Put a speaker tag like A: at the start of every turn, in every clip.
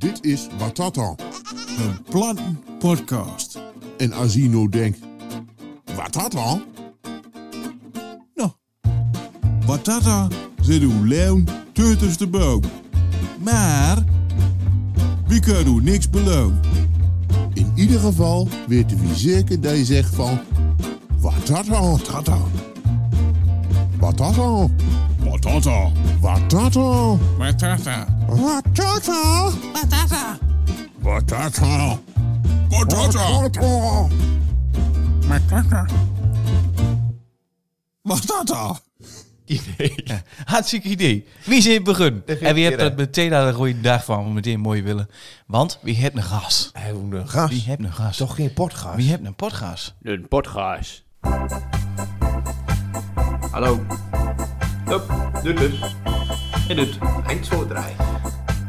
A: Dit is Watata.
B: Een plantenpodcast.
A: En nou denkt, Watata?
B: Nou, Batata zit uw leeuw tussen de boom. Maar, wie kan u niks beloven?
A: In ieder geval weten we zeker dat je zegt van, Watata,
B: Tata,
A: Watata, Watata,
B: Batata,
A: Watata,
B: Batata,
A: Watata,
B: Batata,
A: Watata.
B: Batata. Batata.
C: idee.
D: Hartstikke idee. Wie is begin?
C: De
D: En wie hebt er meteen aan een goede dag van, we meteen mooi willen. Want wie heeft een gas?
C: Een
D: Wie
C: gas.
D: heeft een gas?
C: Toch geen potgas?
D: Wie heeft een potgas?
E: Een podcast. Hallo. Hup, doet het. En doet. 1, 2, 3.
F: De podcast, de podcast, de podcast, de podcast, het is goed, hallo.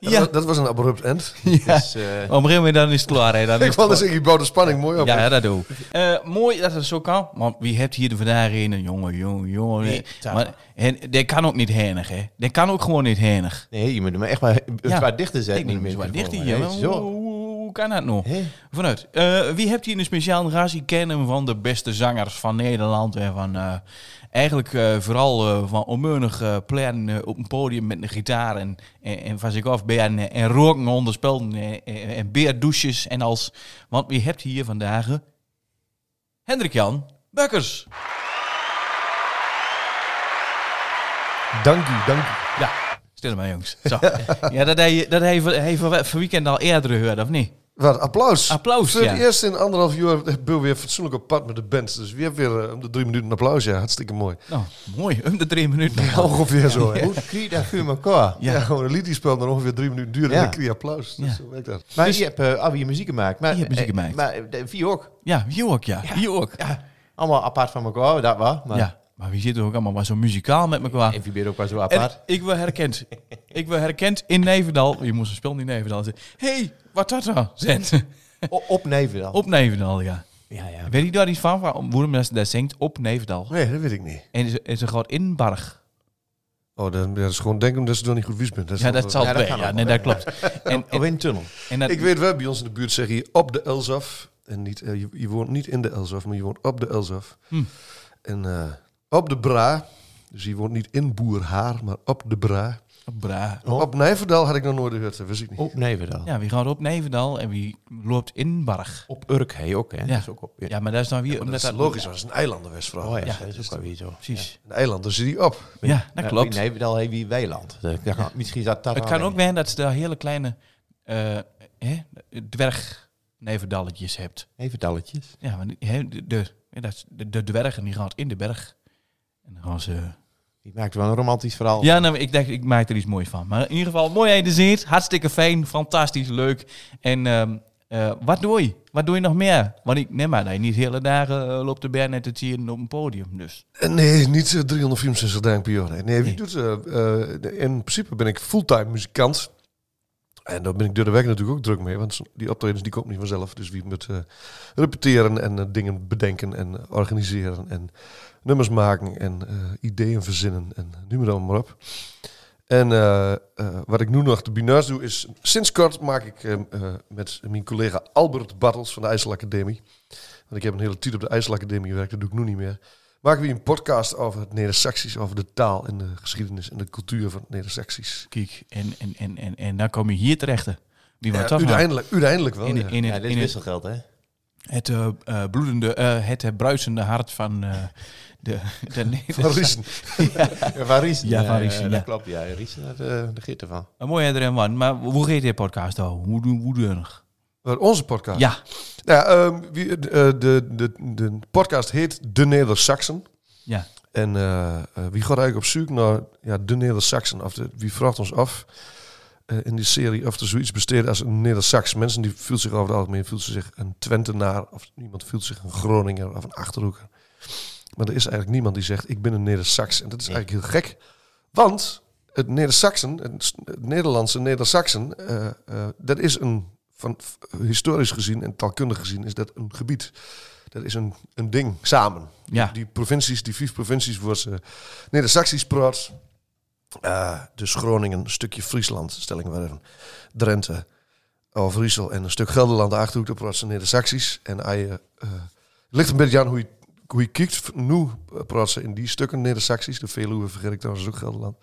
D: Ja.
F: Ja.
G: Dat, dat was een abrupt end.
D: Ja.
C: Dus, eh,
D: Op een gegeven moment dan is het klaar. Hè. Dan is
G: Ik vond dus, ik bouw de spanning mooi op.
D: Ja, dat doe ik. Eh, mooi dat het zo kan. Want wie hebt hier de vandaag een jongen, jongen, jongen.
C: Nee, ja.
D: maar en, die kan ook niet henig, hè. Die kan ook gewoon niet henig.
C: nee, je moet hem echt maar
D: Ja.
C: zwaar dichter zetten.
D: Ik eens wat
C: microfoon.
D: dichter maar
C: Zo.
D: Hoe, kan dat nou?
C: Hé?
D: Vanuit. Eh, wie hebt hier een speciaal razie kennen van de beste zangers van Nederland? En van eh, eigenlijk eh, vooral eh, van onmeunig eh plan eh, op een podium met een gitaar en, en, en van zich af en, en roken onder spelden en, en, en beerdouches en als. Want wie hebt hier vandaag? eh, Hendrik Jan Bukkers.
G: Dank u, dank u.
D: Ja, stil maar jongens. Zo. ja, dat hij, dat hij, hij van, van weekend al eerder gehoord, of niet?
G: Wat, applaus.
D: Applaus,
G: Voor
D: ja.
G: het eerst in anderhalf jaar ben we weer fatsoenlijk op pad met de band. Dus we hebben weer eh, om de drie minuten applaus. Ja, hartstikke mooi.
D: Nou, mooi. Om de drie minuten.
G: Ja, ongeveer zo. hè.
C: Hoe krijg je dat voor elkaar?
G: Ja.
D: Ja.
G: gewoon een lied die speelt dan ongeveer drie minuten duren
C: Ja.
G: en dan krijg je applaus. Dus
D: Ja.
G: zo werkt dat.
C: Maar
D: Dus-
C: je hebt uh, je muziek gemaakt. Maar,
D: Je hebt muziek
C: eh,
D: gemaakt.
C: Maar wie ook.
D: Ja, wie ook, ja. Wie ook.
C: Ja, allemaal apart van elkaar, dat wel. Maar
D: Ja, maar we zitten ook allemaal maar zo muzikaal met elkaar.
C: En wie ook wel zo
D: En
C: apart.
D: ik wil herkend. ik wil herkend in Nevendal. Je moest een spel in Nevendal zeggen. hey, wat dat nou? Zend.
C: Op Nevendal.
D: Op Nevendal, ja.
C: Ja, ja.
D: Weet je daar iets van? Waarom waarom dat dat zingt op Nevendal?
G: Nee, dat weet ik niet.
D: En is, is een groot inbarg.
G: Oh, dat, dat is gewoon denken dat ze nog niet goed wies bent. Dat
D: Ja, dat zal
C: Ja, dat
D: Ja, nee, dat klopt. En,
C: Of
D: en,
C: in een tunnel.
D: en dat,
G: Ik weet wel, bij ons in de buurt zeggen je op de Elzaf. En niet, eh, je, je woont niet in de Elzaf, maar je woont op de Elzaf.
D: Hm.
G: En eh, op de Bra. Dus je woont niet in Boerhaar, maar op de Bra.
D: Bra.
C: Oh.
G: Op Nijverdal had ik nog nooit gehoord, dat wist ik niet.
C: Op Nevendal.
D: Ja, wie gaat op Nevendal en wie loopt in Barg.
C: Op Urk, hey, ook, hè?
D: Ja.
C: Dat is ook op.
D: Ja, maar dat is dan weer...
G: dat
D: omdat
G: is logisch, want het is een eilandenwestvrouw.
C: Oh ja,
D: Ja,
C: dat is ook weer zo.
D: Precies.
G: Een eiland, daar zit hij op.
D: Ja, dat klopt.
C: In Nevendal heb je weiland. Dat Misschien zat dat
D: Het kan ook zijn dat ze daar hele kleine eh hè, dwergnevendalletjes hebt.
C: Nevendalletjes.
D: Ja, die- hè, de, de, dat de, de dwergen die gaan in de berg. En dan gaan ze...
C: Die maakt wel een romantisch verhaal.
D: Ja, nou, ik dacht, ik maak er iets moois van. Maar in ieder geval, mooi er zit. Hartstikke fijn, fantastisch, leuk. En ehm, eh, wat doe je? Wat doe je nog meer? Want ik neem maar dat je niet de hele dagen eh, loopt de band net te zien op een podium. Dus
G: Eh, Nee, niet 364 dagen per jaar. Nee, nee wie
D: Nee.
G: doet ze? Eh, in principe ben ik fulltime muzikant. En daar ben ik door de week natuurlijk ook druk mee. Want die optredens die komt niet vanzelf. Dus wie moet eh, repeteren en eh, dingen bedenken en eh, organiseren. En nummers maken en ideeën verzinnen. En noem het maar op. En wat ik nu nog te binaars doe is... Sinds kort maak ik met mijn collega Albert Bartels van de IJsselacademie... Want ik heb een hele tijd op de IJsselacademie gewerkt. Dat doe ik nu niet meer maken we een podcast over het Neder-Saxisch, over de taal en de geschiedenis en de cultuur van het Neder-Saxisch.
D: kijk, en, en, en, en, en dan kom je hier terecht. Wie
G: Ja,
D: nou?
G: uiteindelijk, uiteindelijk wel.
D: in,
G: ja.
D: in,
C: Ja,
D: het,
C: dit
D: in
C: is
D: het,
C: wisselgeld, hè?
D: het eh, eh, bloedende, eh, het bruisende hart van eh, de, de
G: Van Riesen.
C: Ja, van Riesen.
D: Ja, van Riesen,
C: dat
D: ja.
C: klopt. Ja, Riesen, daar uh, de giet ervan.
D: Een mooi erin man. Maar hoe gaat je podcast al? Hoe doen hoe doen
G: Maar Onze podcast.
D: Ja,
G: Nou, ja, ehm, wie, eh, de, de, de podcast heet De Neder-Saxen.
D: ja.
G: En eh, eh, wie gaat eigenlijk op zoek naar ja, de Neder-Saxen? Of de, wie vraagt ons af eh, in die serie of er zoiets besteedt als een Neder-Sax. Mensen die voelt zich over het algemeen voelt zich een Twentenaar of iemand voelt zich een Groninger of een Achterhoeker. Maar er is eigenlijk niemand die zegt ik ben een Neder-Sax. En dat is eigenlijk heel gek. Want het Neder-Saxen, het, het Nederlandse Neder-Saxen, eh, eh, dat is een, van, historisch gezien en taalkundig gezien, is dat een gebied. Dat is een, een ding samen.
D: Ja.
G: Die provincies, die vijf provincies, worden ze Neder-Saxisch praat. Eh, dus Groningen, een stukje Friesland, stel ik maar even. Drenthe, Overijssel en een stuk Gelderland, de Achterhoek, daar praat ze Neder-Saxisch. En hij, eh, eh, het ligt een beetje aan hoe je, hoe je kijkt. Nu praat ze in die stukken Neder-Saxisch. De Veluwe vergeet ik trouwens ook Gelderland.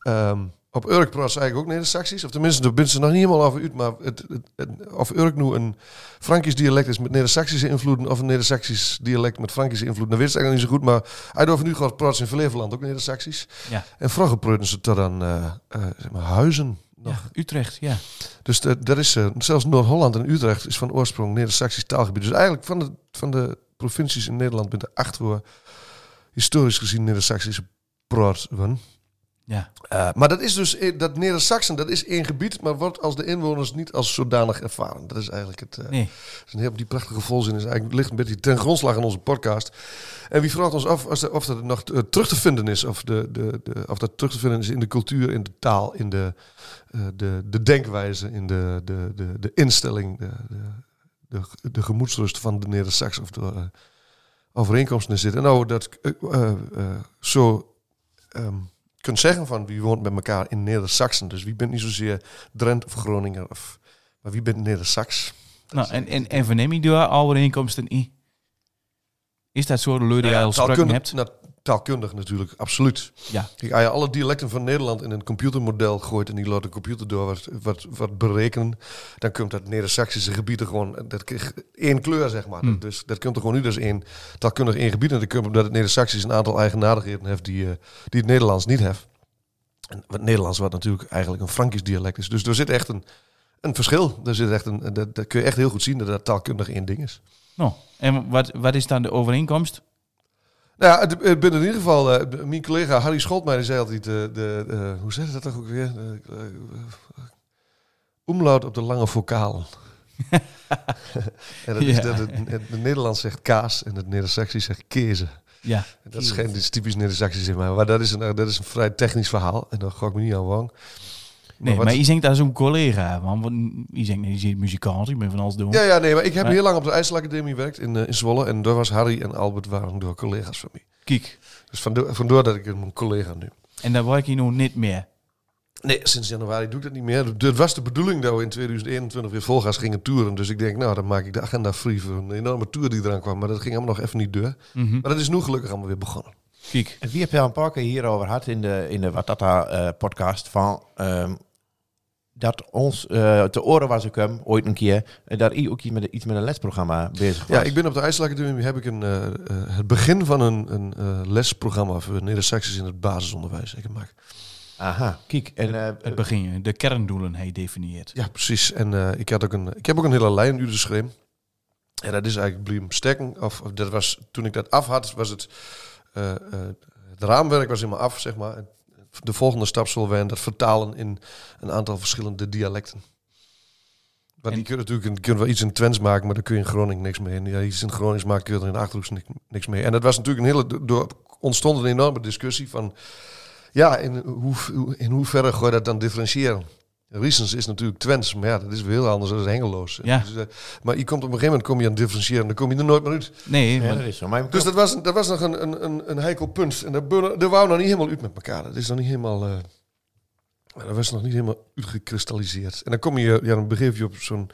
G: Ehm, op Urk praat ze eigenlijk ook Neder-Saxisch. Of tenminste, daar ben ze nog niet helemaal over uit. Maar het, het, het- of Urk nu een Frankisch dialect is met Neder-Saxische invloeden... of een Neder-Saxisch dialect met Frankische invloeden... dan weet ik eigenlijk niet zo goed. Maar over nu gaat ze in Flevoland ook Neder-Saxisch.
D: Ja.
G: En vroeger praten ze tot aan eh, eh, zeg maar Huizen. nog.
D: Ja, Utrecht, ja.
G: Dus de- er is, eh, zelfs Noord-Holland en Utrecht is van oorsprong Neder-Saxisch taalgebied. Dus eigenlijk van de, van de provincies in Nederland ben er acht waar historisch gezien Neder-Saxische praat.
D: Ja,
G: Eh, maar dat is dus, eh, dat Neder-Saxen, dat is één gebied, maar wordt als de inwoners niet als zodanig ervaren. Dat is eigenlijk het, eh,
D: nee.
G: is een heel, die prachtige volzin is eigenlijk, ligt een beetje ten grondslag aan onze podcast. En wie vraagt ons af als de- of dat nog terug te vinden is, of, de, de, de, of dat terug te vinden is in de cultuur, in de taal, in de, de, de denkwijze, in de, de, de, de instelling, de, de, de, de gemoedsrust van de Neder-Sax of de overeenkomsten zitten. En nou, dat zo ehm, kunt zeggen van wie woont met elkaar in Neder-Saxen. Dus wie bent niet zozeer Drent of Groninger, of, maar wie bent Neder-Sax?
D: Nou, en, en, en verneem je daar overeenkomsten in? Is dat zo de leur die je al hebt?
G: Taalkundig natuurlijk, absoluut.
D: Ja.
G: Kijk, als je alle dialecten van Nederland in een computermodel gooit en die laat de computer door wat, wat, wat berekenen, dan komt dat Neder-Saxische gebied er gewoon, dat krijgt één kleur, zeg maar.
D: Hmm.
G: Dus dat komt er gewoon nu dus één taalkundig één gebied en dat komt omdat het Neder-Saxisch een aantal eigenaardigheden heeft die, eh, die het Nederlands niet heeft. En wat Nederlands wat natuurlijk eigenlijk een Frankisch dialect is. Dus er zit echt een, een verschil. Er zit echt een, dat, dat kun je echt heel goed zien dat dat taalkundig één ding is.
D: Nou, en wat, wat is dan de overeenkomst?
G: Nou ja, het, het ben in ieder geval, eh, mijn collega Harry Scholtmeijer zei altijd, eh, de, hoe zeg je dat toch ook weer? De, Omlaut op de lange vocaal. en dat is
D: Ja.
G: dat het, het, het Nederlands zegt kaas en het Neder-Saxisch zegt kezen.
D: Ja,
G: En Dat is geen dat is typisch Neder-Saxisch in mij, maar dat is, een, dat is een vrij technisch verhaal. En daar ga ik me niet aan wang.
D: Nee,
G: wat-
D: maar je zingt als een collega. Want je zingt niet, je ziet muzikant, ik ben van alles doen.
G: Ja, ja, nee, maar ik heb
D: Maar-
G: heel lang op de IJsselacademie gewerkt in, eh, in Zwolle. En daar was Harry en Albert waren door collega's van mij.
D: Kijk,
G: Dus vandoor, vandoor dat ik een collega nu.
D: en daar word ik nog niet meer.
G: Nee, sinds januari doe ik dat niet meer. Het was de bedoeling dat we in 2021 weer volgas gingen toeren. Dus ik denk, nou, dan maak ik de agenda free voor een enorme tour die eraan kwam. Maar dat ging allemaal nog even niet door.
D: Mhm.
G: Maar dat is nu gelukkig allemaal weer begonnen.
D: Kijk,
C: En wie heb je al een paar keer hierover gehad in de, in de Watata eh, podcast van ehm, dat ons eh, te oren was ik hem ooit een keer eh, dat hij ook iets met, iets met een lesprogramma bezig was.
G: Ja, ik ben op de IJsselacademie heb ik een, eh, eh, het begin van een, een eh, lesprogramma voor Neder-Saxisch in het basisonderwijs ik gemaakt.
C: Aha, kijk. En, eh,
D: het begin, de kerndoelen hij definieert.
G: Ja, precies. En eh, ik, had ook een, ik heb ook een hele lijn geschreven. En dat is eigenlijk blijven stekken. Of, of dat was, toen ik dat af had, was het... eh, eh, het raamwerk was helemaal af, zeg maar. En De volgende stap zal zijn dat vertalen in een aantal verschillende dialecten. Want
D: En-
G: je kunt natuurlijk je kunt wel iets in Twents maken, maar daar kun je in Groningen niks mee. En ja, iets in Gronings maken kun je er in Achterhoeks niks, mee. En dat was natuurlijk een hele... Door, ontstond een enorme discussie van... Ja, in, hoe- in hoeverre ga je dat dan differentiëren? Riesens is natuurlijk Twents, maar ja, dat is weer heel anders dan Hengeloos.
D: Ja.
G: Dus, eh, maar je komt op een gegeven moment kom je aan het differentiëren, dan kom je er nooit meer uit.
D: Nee,
C: ja,
D: maar-
C: dat is zo. Maar
G: Dus dat was, dat was nog een, een, een, een heikel punt. En dat wou nog niet helemaal uit met elkaar. Dat is nog niet helemaal... eh, dat was nog niet helemaal uitgekristalliseerd. En dan kom je, ja, dan begeef je op zo'n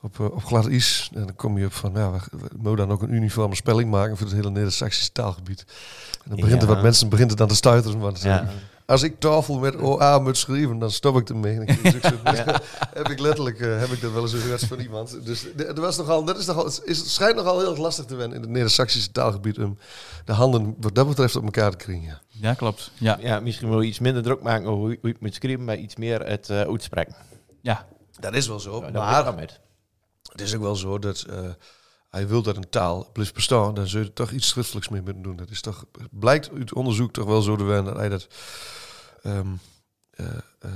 G: op, eh, op glad is. En dan kom je op van, nou, we, we moeten dan ook een uniforme spelling maken voor het hele Neder-Saxische taalgebied. En dan begint er
C: Ja.
G: wat mensen begint het dan te stuiteren. Want
C: ja.
G: Als ik tafel met OA moet schrijven, dan stop ik ermee. Dus ik zo- heb ik letterlijk eh, heb ik dat wel eens gehoord van iemand. Dus er was nogal, dat is nogal, het is, het schijnt nogal heel lastig te wennen in het Neder-Saxische taalgebied om de handen wat dat betreft op elkaar te krijgen. Ja.
D: ja, klopt. Ja,
C: ja, misschien wil je iets minder druk maken over hoe, je het moet schrijven, maar iets meer het eh uitspreken.
D: ja.
G: Dat is wel zo. Maar
C: met.
G: het is ook wel zo dat eh, hij wil dat een taal blijft bestaan, dan zul je er toch iets schriftelijks mee moeten doen. Dat is toch, het blijkt uit onderzoek toch wel zo te wennen dat hij dat ehm, eh, eh,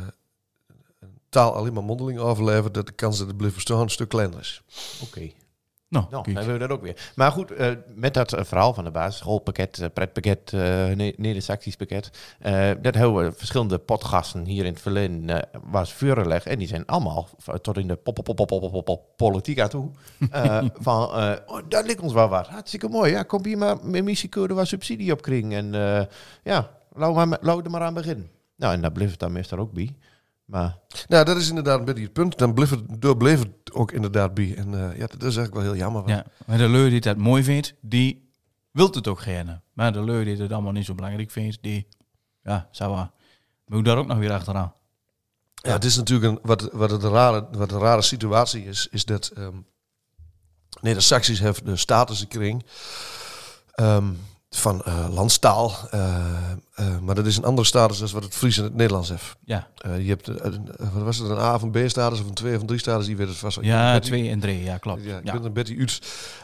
G: een taal alleen maar mondeling overlevert, dat de kans dat het blijft bestaan een stuk kleiner is.
C: Oké.
D: Nou,
C: Nou, hebben we dat ook weer. Maar goed, eh, met dat verhaal van de basisschoolpakket, eh, pretpakket, eh ne- Neder-Saxisch pakket, eh, dat hebben we verschillende potgasten hier in het verleden was vuurleg. En die zijn allemaal tot in de pop, pop, pop, pop, politiek aan toe. eh, van, eh, oh, dat lijkt ons wel wat. Hartstikke mooi. Ja, kom hier maar met missiekeuren waar subsidie op kring. En eh, ja, laten we maar, er maar aan beginnen. Nou, en daar bleef het dan meestal ook bij. Maar
G: Nou, dat is inderdaad een beetje het punt. Dan bleef het, door bleef het ook inderdaad bij. En eh, ja, dat is eigenlijk wel heel jammer. want-
D: Ja, maar de leur die dat mooi vindt, die wilt het ook gerne. Maar de leur die het allemaal niet zo belangrijk vindt, die, ja, zou wel. Moet daar ook nog weer achteraan.
G: Ja, het is natuurlijk een, wat, wat, het rare, wat een rare situatie is, is dat ehm nee, de Saxies hebben de status gekregen ehm, van eh, landstaal. eh, eh, maar dat is een andere status dan wat het Fries en het Nederlands heeft.
D: Ja,
G: je hebt, wat was het, een A of een B-status of een 2 of een 3-status, die weet het vast.
D: ja twee en drie, ja, klopt.
G: Ja, ik
D: Ja,
G: ben een Betty Uts.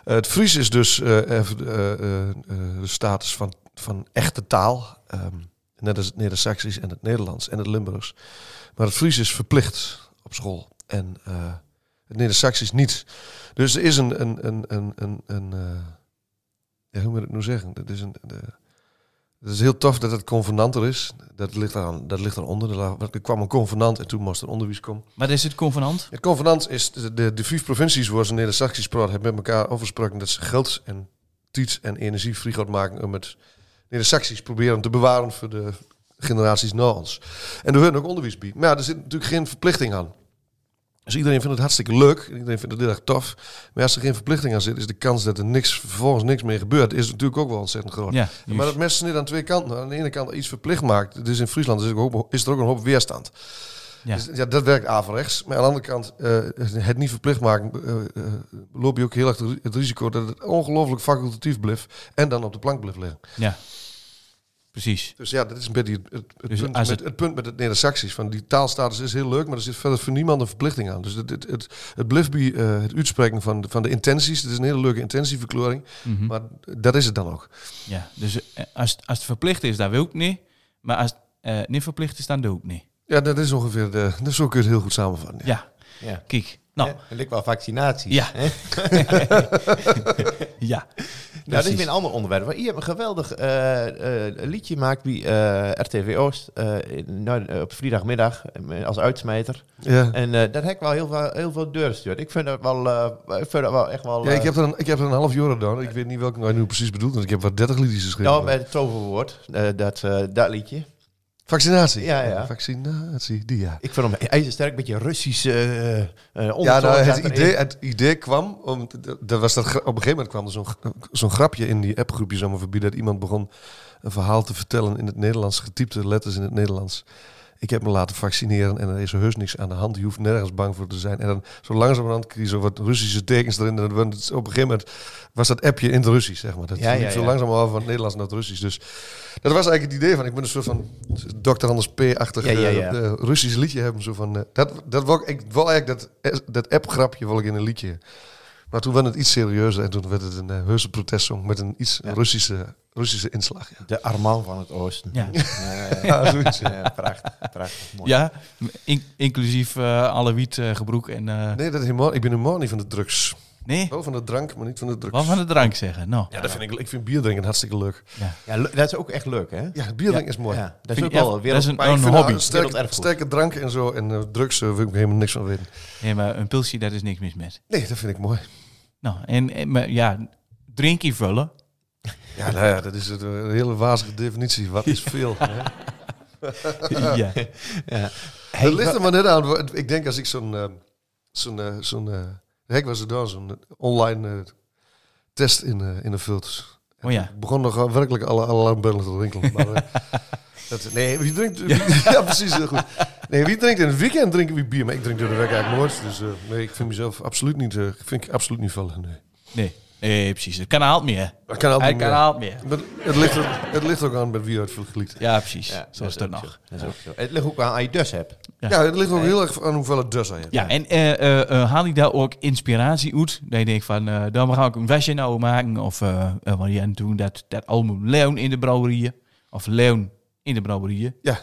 G: Het Fries is dus de status van, van echte taal. ehm, net als het Neder-Saxisch en het Nederlands en het Limburgs. Maar het Fries is verplicht op school. En het Neder-Saxisch niet. Dus er is een... een, een, een, een, een ja, hoe moet ik het nu zeggen? Dat is een... De, het is heel tof dat het convenanter is. Dat ligt, aan, dat ligt eronder. Er, er kwam een convenant en toen moest er onderwijs komen.
D: Wat is het convenant?
G: Het convenant is de, de, de vijf provincies waar ze Neder-Saxisch praat hebben met elkaar afgesproken dat ze geld en tijd en energie vrij maken om het Neder-Saxisch proberen te bewaren voor de generaties na ons. En er wordt ook onderwijs bij. Maar ja, er zit natuurlijk geen verplichting aan. Dus iedereen vindt het hartstikke leuk. en Iedereen vindt het heel erg tof. Maar als er geen verplichting aan zit, is de kans dat er niks, vervolgens niks meer gebeurt, is natuurlijk ook wel ontzettend groot.
D: Ja,
G: Maar dat mensen niet aan twee kanten. Aan de ene kant iets verplicht maakt. Dus in Friesland is er ook, is er ook een hoop weerstand.
D: Ja.
G: Dus, ja, dat werkt averechts. Maar aan de andere kant, eh, het niet verplicht maken, eh, eh, loop je ook heel erg het risico dat het ongelooflijk facultatief blijft. En dan op de plank blijft liggen.
D: ja. Precies.
G: Dus ja, dat is een beetje het, het, het
D: Dus
G: punt, met,
D: het-
G: het punt met het Neder-Saxisch. Van die taalstatus is heel leuk, maar er zit verder voor niemand een verplichting aan. Dus het, het, het, het blijft bij eh, het uitspreken van, de- van de intenties. Het is een hele leuke intentieverklaring.
D: Mhm.
G: Maar dat is het dan ook.
D: Ja, dus eh, als, als het verplicht is, dan wil ik niet. Maar als het eh, niet verplicht is, dan doe ik niet.
G: Ja, dat is ongeveer de. Dat zo kun je het heel goed samenvatten. ja.
D: Ja,
C: ja.
D: kijk. Nou,
C: Hè, ligt wel vaccinatie.
D: Ja.
C: hè?
D: ja.
C: Nou, dat is weer een ander onderwerp. Maar je hebt een geweldig eh, eh, liedje gemaakt bij eh, RTV Oost eh, in- nou, op vrijdagmiddag als uitsmijter.
G: Ja.
C: En eh, dat heb ik wel heel veel, heel veel deur gestuurd. Ik vind dat wel, eh, ik vind dat wel echt wel...
G: Ja, ik heb er een, ik heb er een half jaar gedaan. Ik weet niet welke nou nu precies bedoelt, want ik heb wat 30 liedjes geschreven.
C: nou, met het toverwoord, eh, dat, eh, dat liedje.
G: Vaccinatie.
C: Ja, ja.
G: Vaccinatie, die ja.
C: Ik vind hem ijzersterk, een beetje Russisch eh
G: Ja, nou, het, idee, het idee kwam, om, dat was dat, op een gegeven moment kwam er zo'n zo'n grapje in die appgroepje zomaar voorbij, dat iemand begon een verhaal te vertellen in het Nederlands, getypte letters in het Nederlands. Ik heb me laten vaccineren en er is heus niks aan de hand. Je hoeft nergens bang voor te zijn. En dan zo langzamerhand je zo wat Russische tekens erin. En het- op een gegeven moment was dat appje in het Russisch, zeg maar. Dat
C: Ja,
G: liep
C: ja,
G: zo
C: ja.
G: langzaam over van het Nederlands naar het Russisch. Dus dat was eigenlijk het idee van, ik moet een soort van Dr. Anders P-achtig eh, eh, Russisch liedje hebben. Zo van, eh, dat, dat wou ik, wou eigenlijk dat, dat app-grapje wil ik in een liedje. Maar toen werd het iets serieuzer en toen werd het een uh, heuse protestsong met een iets
C: Ja.
G: Russische, Russische inslag. Ja.
C: De Arman van het Oosten.
D: Ja.
C: Ja,
G: Ja, zoiets.
C: ja, prachtig, prachtig. Mooi.
D: Ja, in- inclusief eh, alle wiet eh, gebroek en... eh,
G: Nee, dat is helemaal, ik ben helemaal niet van de drugs.
D: Nee,
G: Wel van de drank, maar niet van de drugs.
D: wat van de drank zeggen. Nou,
G: Ja, dat vind ik, ik vind bier drinken hartstikke leuk.
C: Ja, le- dat is ook echt leuk, hè?
G: Ja, bier drinken is mooi.
C: Ja, dat is
D: Vind
C: ook
D: ik- ja,
C: wel
D: is een- een hobby.
G: Sterke, drank en zo en eh, drugs eh, wil ik helemaal niks van weten.
D: nee, maar een pilsje, daar is niks mis met.
G: Nee, dat vind ik mooi.
D: Nou, en, en maar, ja, drinkje vullen.
G: Ja, nou ja, dat is het, eh, een hele wazige definitie. Wat is veel? hè?
D: ja.
C: Ja.
G: Het ligt er maar net aan. Ik denk als ik zo'n... zo'n zo'n hek was er dan, zo'n online eh, test in, eh in de filters.
D: Oh ja.
G: Ik begon nog werkelijk alle alarmbellen te rinkelen. Maar, eh, dat, nee, wie drinkt... ja, precies, goed. Nee, wie drinkt in het weekend drinken wie bier. Maar ik drink door de week eigenlijk nooit. Dus nee, ik vind mezelf absoluut niet... vind ik absoluut niet vallen, nee.
D: Nee, nee, precies. Het kan haalt meer.
G: Dat kan meer.
D: haalt meer.
G: Maar het, ligt er, het ligt ook aan met wie geliet.
D: Ja, precies.
C: Ja,
D: Zo is
C: ook
D: nog.
C: zo. Dat is ook zo. Het ligt ook aan als je dus hebt.
D: Ja.
G: Ja, het ligt ook heel erg aan hoeveel het dus aan je hebt.
D: Ja, en eh, eh, eh, haal je daar ook inspiratie uit? Dat je denkt van, eh dan ga ik een wasje nou maken. Of wat jij doen, dat, dat album Leon in de brouwerieën. Of Leon in de brouwerieën.
G: Ja.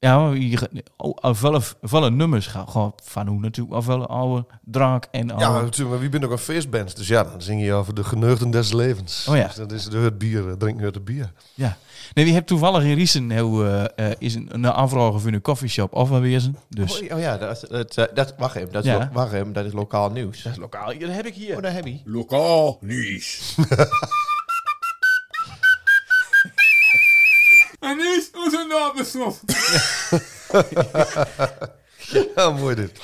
D: Ja, maar je, oh, vele, vele nummers gaan gewoon van hoe natuurlijk wel vele oude drank en oude...
G: Ja, natuurlijk, maar wie bent ook een feestband? Dus ja, dan zing je over de geneugden des levens.
D: Oh ja.
G: Dus dat is de het bier, eh, drink het bier.
D: Ja. Nee, wie hebt toevallig in Riesen nou, eh, eh, is een, een aanvraag voor een coffeeshop of een wezen. Dus
C: Oh, oh ja, dat is, het, eh, dat, wacht even, dat is,
D: Ja.
C: lo- wacht even, dat is lokaal nieuws.
D: lokaal, dat heb ik hier.
C: Oh, daar heb je.
B: Lokaal nieuws. En nu is onze nabestof.
G: Ja, mooi dit.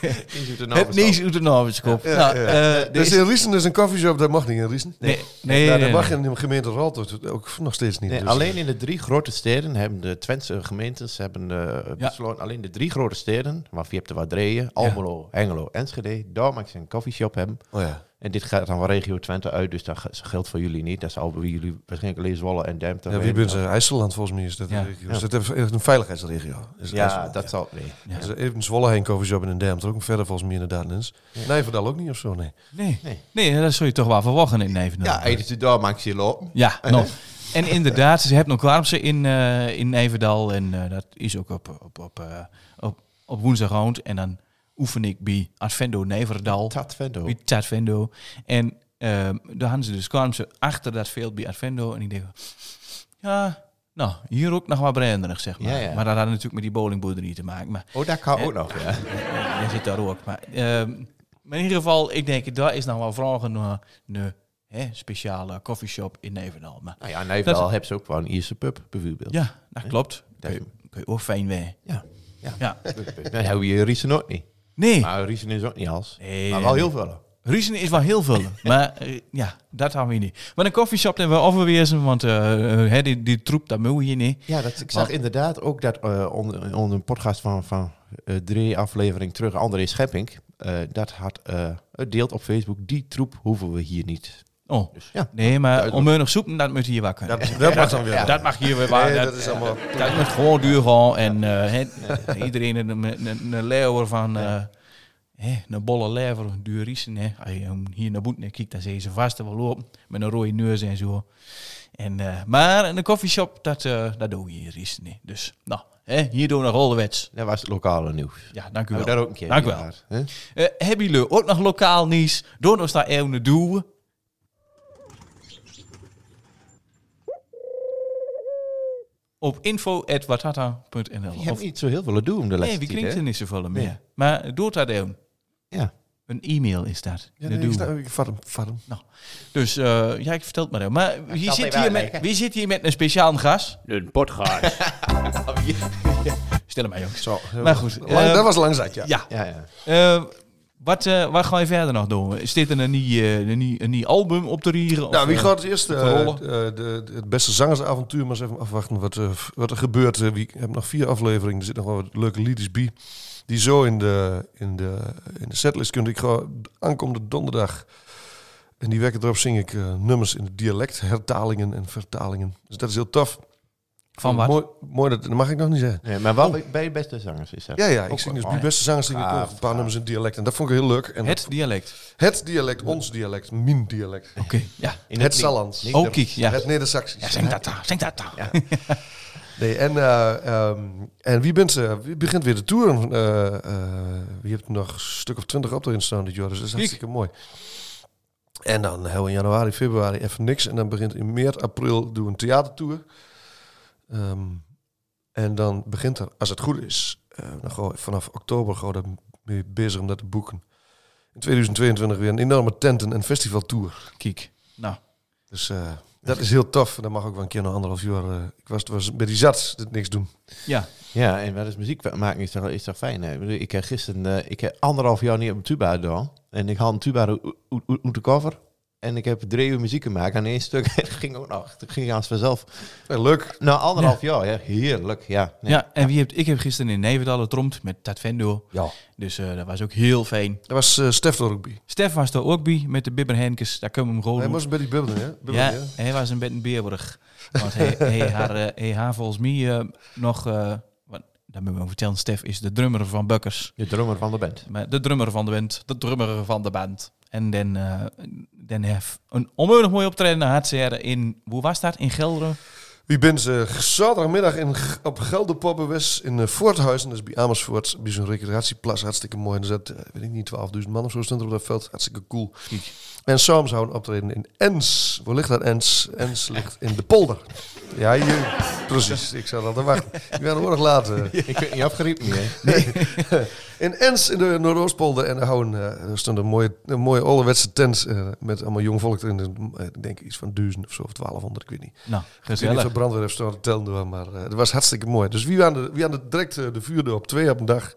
D: Het nieuws uit de.
G: Ja,
D: nou,
G: ja.
D: eh,
G: Dus
D: deze-
G: in Riesen is een coffeeshop, dat mag niet in Riesen.
D: Nee, nee,
G: Nou,
D: nee,
G: dat mag
D: nee.
G: in de gemeente Ralto ook nog steeds niet.
C: Nee,
G: dus-
C: alleen in de drie grote steden hebben de Twentse gemeentes hebben, eh,
D: Ja.
C: besloten, alleen de drie grote steden, waarvan je hebt er wat drieën, Almelo, Hengelo, Enschede, daar mag je een coffeeshop hebben.
G: Oh ja.
C: En dit gaat dan van regio Twente uit, dus dat ge- geldt voor jullie niet. Dat bij jullie waarschijnlijk alleen Zwolle en Demte.
G: Ja, wie bent ze? IJsseland volgens mij is dat
D: Ja.
G: een regio. Is dat een veiligheidsregio? Is
C: Ja,
G: IJsseland,
C: dat zal... Nee.
D: Ja.
G: Dus even Zwolle heen coffeeshop in een Dermte ook. Verder volgens mij inderdaad is. Nee, Verdal ook niet of zo, nee.
D: Nee.
C: Nee.
D: nee, dat zou je toch wel verwachten in Nijverdal.
C: Ja, eten ze daar, maak je lopen.
D: Ja, nog. En inderdaad, ze hebben nog warmse in, eh in Nijverdal. En eh, dat is ook op, op, op, eh, op, op woensdagavond. En dan oefen ik bij Advendo Nijverdal.
C: Tatvendo.
D: Bij Advendo. En ehm daar hadden ze dus kwamen ze achter dat veld bij Advendo. En ik denk, ja, nou, hier ook nog wat branderig, zeg maar.
C: Ja, ja.
D: Maar dat had natuurlijk met die bowlingboerderie te maken. Maar
C: Oh, dat kan ook nog, ja.
D: zit daar ook. Maar, ehm, maar in ieder geval, ik denk, daar is nog wel vragen naar een hè, speciale coffeeshop in Nijverdal. Maar
C: Nou ja, in Nijverdal hebben ze ook wel een Ierse pub, bijvoorbeeld.
D: ja, dat klopt.
C: Dat-
D: Kun je, kun je ook fijn weer.
C: Ja. Ja.
D: Ja.
C: Dan hebben we Riesen ook niet.
D: Nee,
C: Maar Riesen is ook niet als.
D: Nee,
C: maar wel heel veel.
D: Riesen is wel heel veel. maar eh, ja, dat hebben we niet. Maar een coffeeshop hebben we overwezen, want eh, eh, die, die troep, dat we hier niet.
C: Ja, dat, ik zag
D: Want-
C: inderdaad ook dat eh, onder, onder een podcast van, van drie afleveringen terug, André Schepping, dat had het deelt op Facebook, die troep hoeven we hier niet.
D: Oh,
C: Dus ja,
D: nee, maar
C: Duidelijk.
D: onmeunig zoeken, dat moet hier wel kunnen.
G: Dat, dat mag dan weer.
D: Ja, dat mag hier weer waar.
G: Nee,
D: dat,
G: dat is allemaal...
D: dat moet gewoon duur gaan. En eh, hè, iedereen een, een, een, een leeuwer van... eh, hè, een bolle lever, duur riesen. Hè. Als je hem hier naar boeten kijkt, dan zie je ze vast wel lopen. Met een rode neus en zo. En, eh, maar in een koffieshop, dat, eh, dat doen we hier riesen niet. Dus, nou, hè, hier doen we nog Rollewets.
C: dat was het lokale nieuws.
D: Ja, dank u
C: Oh,
D: wel.
C: daar ook een keer.
D: Dank u wel. Eh, hebben jullie ook nog lokaal nieuws? Door ons daar even doen. Op info.watata.nl.
C: Je hebt niet zo heel veel te doen om de
D: Nee,
C: laatste
D: klinkt
C: hè?
D: er niet zoveel meer.
C: Nee.
D: Maar door dat even.
C: Ja.
D: Een e-mail is dat.
G: Ja,
D: Dat
G: nee, ik,
D: we.
G: ik vat hem, vat hem.
D: Dus eh, ja, ik vertel het maar even. Maar wie zit, hier met, wie zit hier met een speciaal gast?
E: Een potgaas.
D: Stel hem maar, jongens.
G: Zo.
D: Maar goed.
G: Lang,
D: eh,
G: dat was lang zat, ja.
D: ja.
C: Ja, ja.
D: Eh, wat, eh, wat ga je verder nog doen? Is dit een, nieuw, eh, een, nieuw, een nieuw album op te rieren?
G: Nou, wie
D: eh,
G: gaat eerst
D: rollen?
G: eh, de, het beste zangersavontuur maar eens even afwachten wat, wat er gebeurt. Ik heb nog vier afleveringen, er zitten nog wel wat leuke liedjes bij. Die zo in de, in de, in de setlist kunnen. Ik ga aankomende donderdag, en die wekken erop zing ik nummers in het dialect, hertalingen en vertalingen. Dus dat is heel tof.
D: Van wat?
G: Mooi, mooi dat, dat mag ik nog niet zeggen.
C: Nee, maar wel bij- bij je beste zangers is dat.
G: Ja, ja, ik
C: Ook
G: zing dus bij beste zangers zing ik een paar nummers in dialect. En dat vond ik heel leuk. En
D: Het dialect.
G: het dialect, ons dialect, mijn dialect.
D: Oké, ja.
C: In
G: Het Sallands.
D: Oh, kijk, ja.
G: Het Neder-Saxisch.
D: Ja, zing dat daar, zing dat daar.
G: Nee, en, eh, ehm, en wie, bent, ze? wie begint weer de tour? Eh, eh, wie hebt nog een stuk of twintig op erin staan dit jaar, dus dat is hartstikke mooi. En dan hebben we in januari, februari even niks. En dan begint in maart, april doen we een theatertour. Ehm, en dan begint er, als het goed is, eh, dan gaan we vanaf oktober gaan we mee bezig om dat te boeken. In 2022 weer een enorme tenten- en festivaltour.
D: Kijk, nou.
G: Dus eh, dat is heel tof. Dat mag ook wel een keer na anderhalf jaar. eh, ik was, was bij die zat, dit niks doen.
D: Ja,
C: Ja, en wat is muziek maken is toch, is toch fijn. Hè? Ik bedoel, Ik heb gisteren, eh, ik heb anderhalf jaar niet op een tuba gedaan. En ik had een tuba uit de cover. En ik heb drie uur muziek gemaakt aan één stuk. Het ging ook nog. Het ging als vanzelf.
G: Ja, leuk.
C: Nou, anderhalf jaar, ja. Heerlijk, ja. Nee.
D: ja en wie hebt, ik heb gisteren in Nijverdal getromd met Tatvendo.
C: Ja.
D: Dus eh, dat was ook heel fijn.
G: Dat was eh Stef er ook bij.
D: Stef was er ook bij met de Bibber Henkes. Daar kunnen we hem gewoon
G: Hij
D: doen.
G: was bij die bubbelen, hè?
D: Ja,
G: hè?
D: hij was een beetje een beerburg. Want hij, hij, haar, eh, hij haar volgens mij eh, nog... eh wat, dat moet ik wel vertellen. Stef is de drummer van Bukkers.
C: De drummer van de band.
D: Maar De drummer van de band. De drummer van de band. En dan, eh dan heeft een onmiddellijk mooi optreden ze er in... Hoe was dat? In Gelderen?
G: Wie bent eh, zaterdagmiddag in, op Gelderpoppenwest in uh, Voorthuizen, dat is bij Amersfoort, bij zo'n recreatieplas, hartstikke mooi. En er zat, eh, weet ik niet, 12.000 man of zo stond er op dat veld, hartstikke cool. En Sam zou een optreden in Ens. Waar ligt dat Ens? Ens ligt in de polder. Ja, hier, precies. Ik zou dat wachten. Ik ben er nog later.
C: Ik ben niet afgeriepen meer.
G: In Ens in de Noordoostpolder. En daar, houden, eh, er stond een mooie, een mooie ouderwetse tent eh, met allemaal jong volk erin. Eh, Ik denk iets van duizend of zo, of 1200, ik weet niet.
D: Nou,
G: Ik weet niet
D: gezellig.
G: de brandweer heeft staan te tellen maar eh, het was hartstikke mooi. Dus wie aan de, wie aan de direct eh, de vuurde op twee op een dag.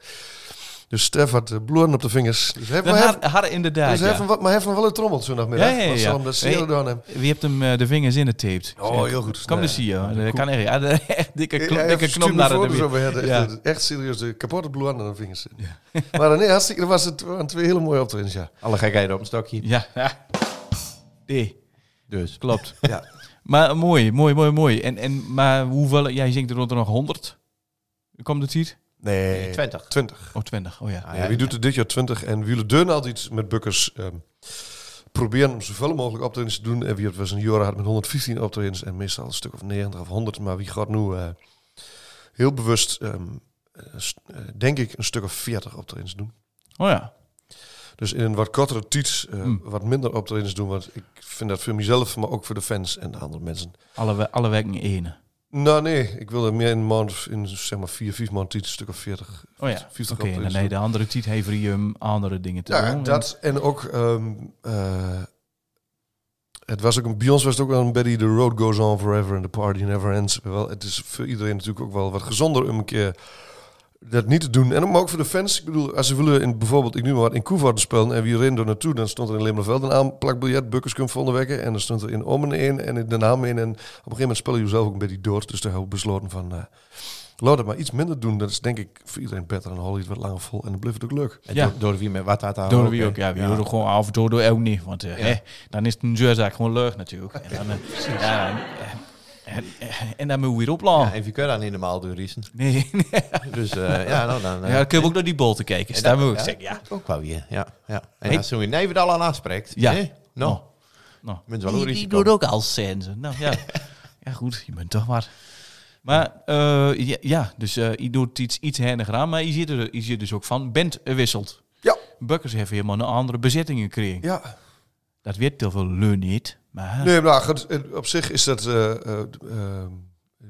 G: Dus Stef had bloeden op de vingers. Dus hij
D: had, had inderdaad,
G: dus hij
D: ja.
G: maar hij heeft nog wel een trommel zondagmiddag.
D: Ja, ja, ja, ja.
G: Dat hem.
D: Wie hebt hem eh, de vingers in het taped?
G: Oh, heel goed.
D: Kom eens hier. Dat kan echt. Ja, echt dikke,
G: Ja,
D: knop, dikke knop naar de Ja.
G: echt, echt serieus de kapotte bloed aan de vingers. maar nee, hartstikke, dat was het, waren twee hele mooie optredens, ja.
C: Alle gekheid op een stokje.
D: Ja, ja. Nee,
C: Dus.
D: klopt.
G: Ja.
D: Maar mooi, mooi, mooi, mooi. En, en, maar hoeveel, jij zingt er rond er nog 100? Komt het hier?
G: Nee,
C: 20.
G: 20.
D: Oh, 20. Oh ja.
C: Ah,
G: Ja, wie doet er dit jaar 20? En wie doen altijd met Bukkers ehm, proberen om zoveel mogelijk optredens te doen. En wie het was een jaar had met 115 optredens en meestal een stuk of 90 of 100. Maar wie gaat nu eh, heel bewust, ehm, eh, eh, denk ik, een stuk of 40 optredens doen.
D: Oh ja.
G: Dus in een wat kortere tijd eh,
D: Hmm.
G: wat minder optredens doen. Want ik vind dat voor mezelf, maar ook voor de fans en de andere mensen.
D: Alle, we- alle weken ene.
G: Nou nee, ik wil er meer in een maand, in zeg maar vier, vijf maanden tijd, een stuk of 40.
D: Oh ja.
G: 50
D: Oké, en nee, de andere tijd heeft hij um, andere dingen te
G: Ja,
D: doen.
G: dat en ook. ehm, eh, het was ook een, bij ons was het ook wel een Betty, the road goes on forever and the party never ends. Wel, het is voor iedereen natuurlijk ook wel wat gezonder om een keer dat niet te doen. En ook, voor de fans. Ik bedoel, als ze willen in, bijvoorbeeld, ik nu maar wat, in Koevoort spelen en wie rennen er naartoe, dan stond er in Limmerveld een aanplakbiljet, volgende week. En dan stond er in Ommen in en in de naam in. En op een gegeven moment spelen je zelf ook een beetje door. Dus daar heb ik besloten van, eh laat het maar iets minder doen. Dat is denk ik voor iedereen beter en dan hol je het wat langer vol. En dan blijft het ook leuk.
C: En
D: Ja.
C: door, door wie met wat dat daar
D: Door wie ook, ja. We doen gewoon af en toe door ook niet. Want eh,
C: Ja.
D: hè, dan is het een zeurzaak gewoon leuk natuurlijk. En dan, eh, ja, en, en dan moeten we weer oplaan.
C: Ja, en kan dan niet normaal doen, Riesen.
D: Nee,
C: Dus eh, ja, nou dan... eh,
D: ja, dan kun je ook naar die bol te kijken.
C: en
D: Daar moet ik
C: ja,
D: zeggen, ja.
C: Ook wel weer, ja. ja. En als zo'n neven al aan aanspreekt.
D: Ja.
C: hè? Nou,
D: Nou, nou.
C: mensen wel
D: Die, die doet ook al sense. Nou ja. ja, goed, je bent toch maar. Maar eh, ja, ja, dus eh je doet iets, iets her aan, maar je ziet er, je ziet dus ook van, bent wisselt.
G: Ja.
D: Bukkers heeft helemaal een andere bezittingen gekregen.
G: Ja,
D: Dat weet heel veel niet, maar...
G: Nee, maar op zich is dat... eh, eh, eh,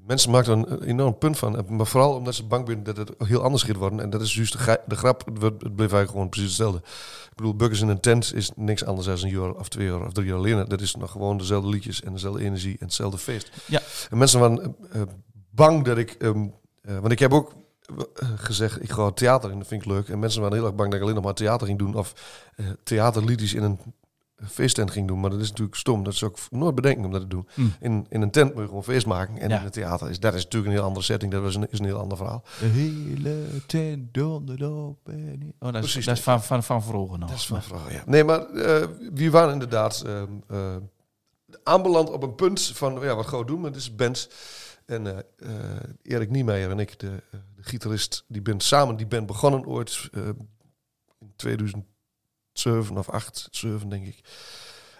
G: mensen maken er een enorm punt van. Maar vooral omdat ze bang zijn dat het heel anders gaat worden. En dat is juist de, gra- de grap. Het bleef eigenlijk gewoon precies hetzelfde. Ik bedoel, Buggers in een tent is niks anders dan een jaar of twee jaar of drie jaar alleen. Dat is nog gewoon dezelfde liedjes en dezelfde energie en hetzelfde feest.
D: Ja.
G: En mensen waren bang dat ik... ehm, eh, want ik heb ook gezegd, ik ga theater in, dat vind ik leuk. En mensen waren heel erg bang dat ik alleen nog maar theater ging doen. Of eh, theaterliedjes in een feesttent ging doen. Maar dat is natuurlijk stom. Dat zou ik nooit bedenken om dat te doen.
D: Hmm.
G: In, in een tent moet je gewoon feest maken. En in het theater is dat is natuurlijk een heel andere setting. Dat is een, is een heel ander verhaal.
D: Hele tent Oh, dat is,
G: Precies.
D: dat is van, van, van vroeger nog.
G: Dat is van vroeger. Nee, maar eh, wie waren inderdaad eh, eh, aanbeland op een punt van... Ja, wat gaan we doen met deze band? En Erik Niemeyer en ik, de, de, gitarist, die bent samen die band begonnen ooit... in 2000 zeven of acht, zeven denk ik.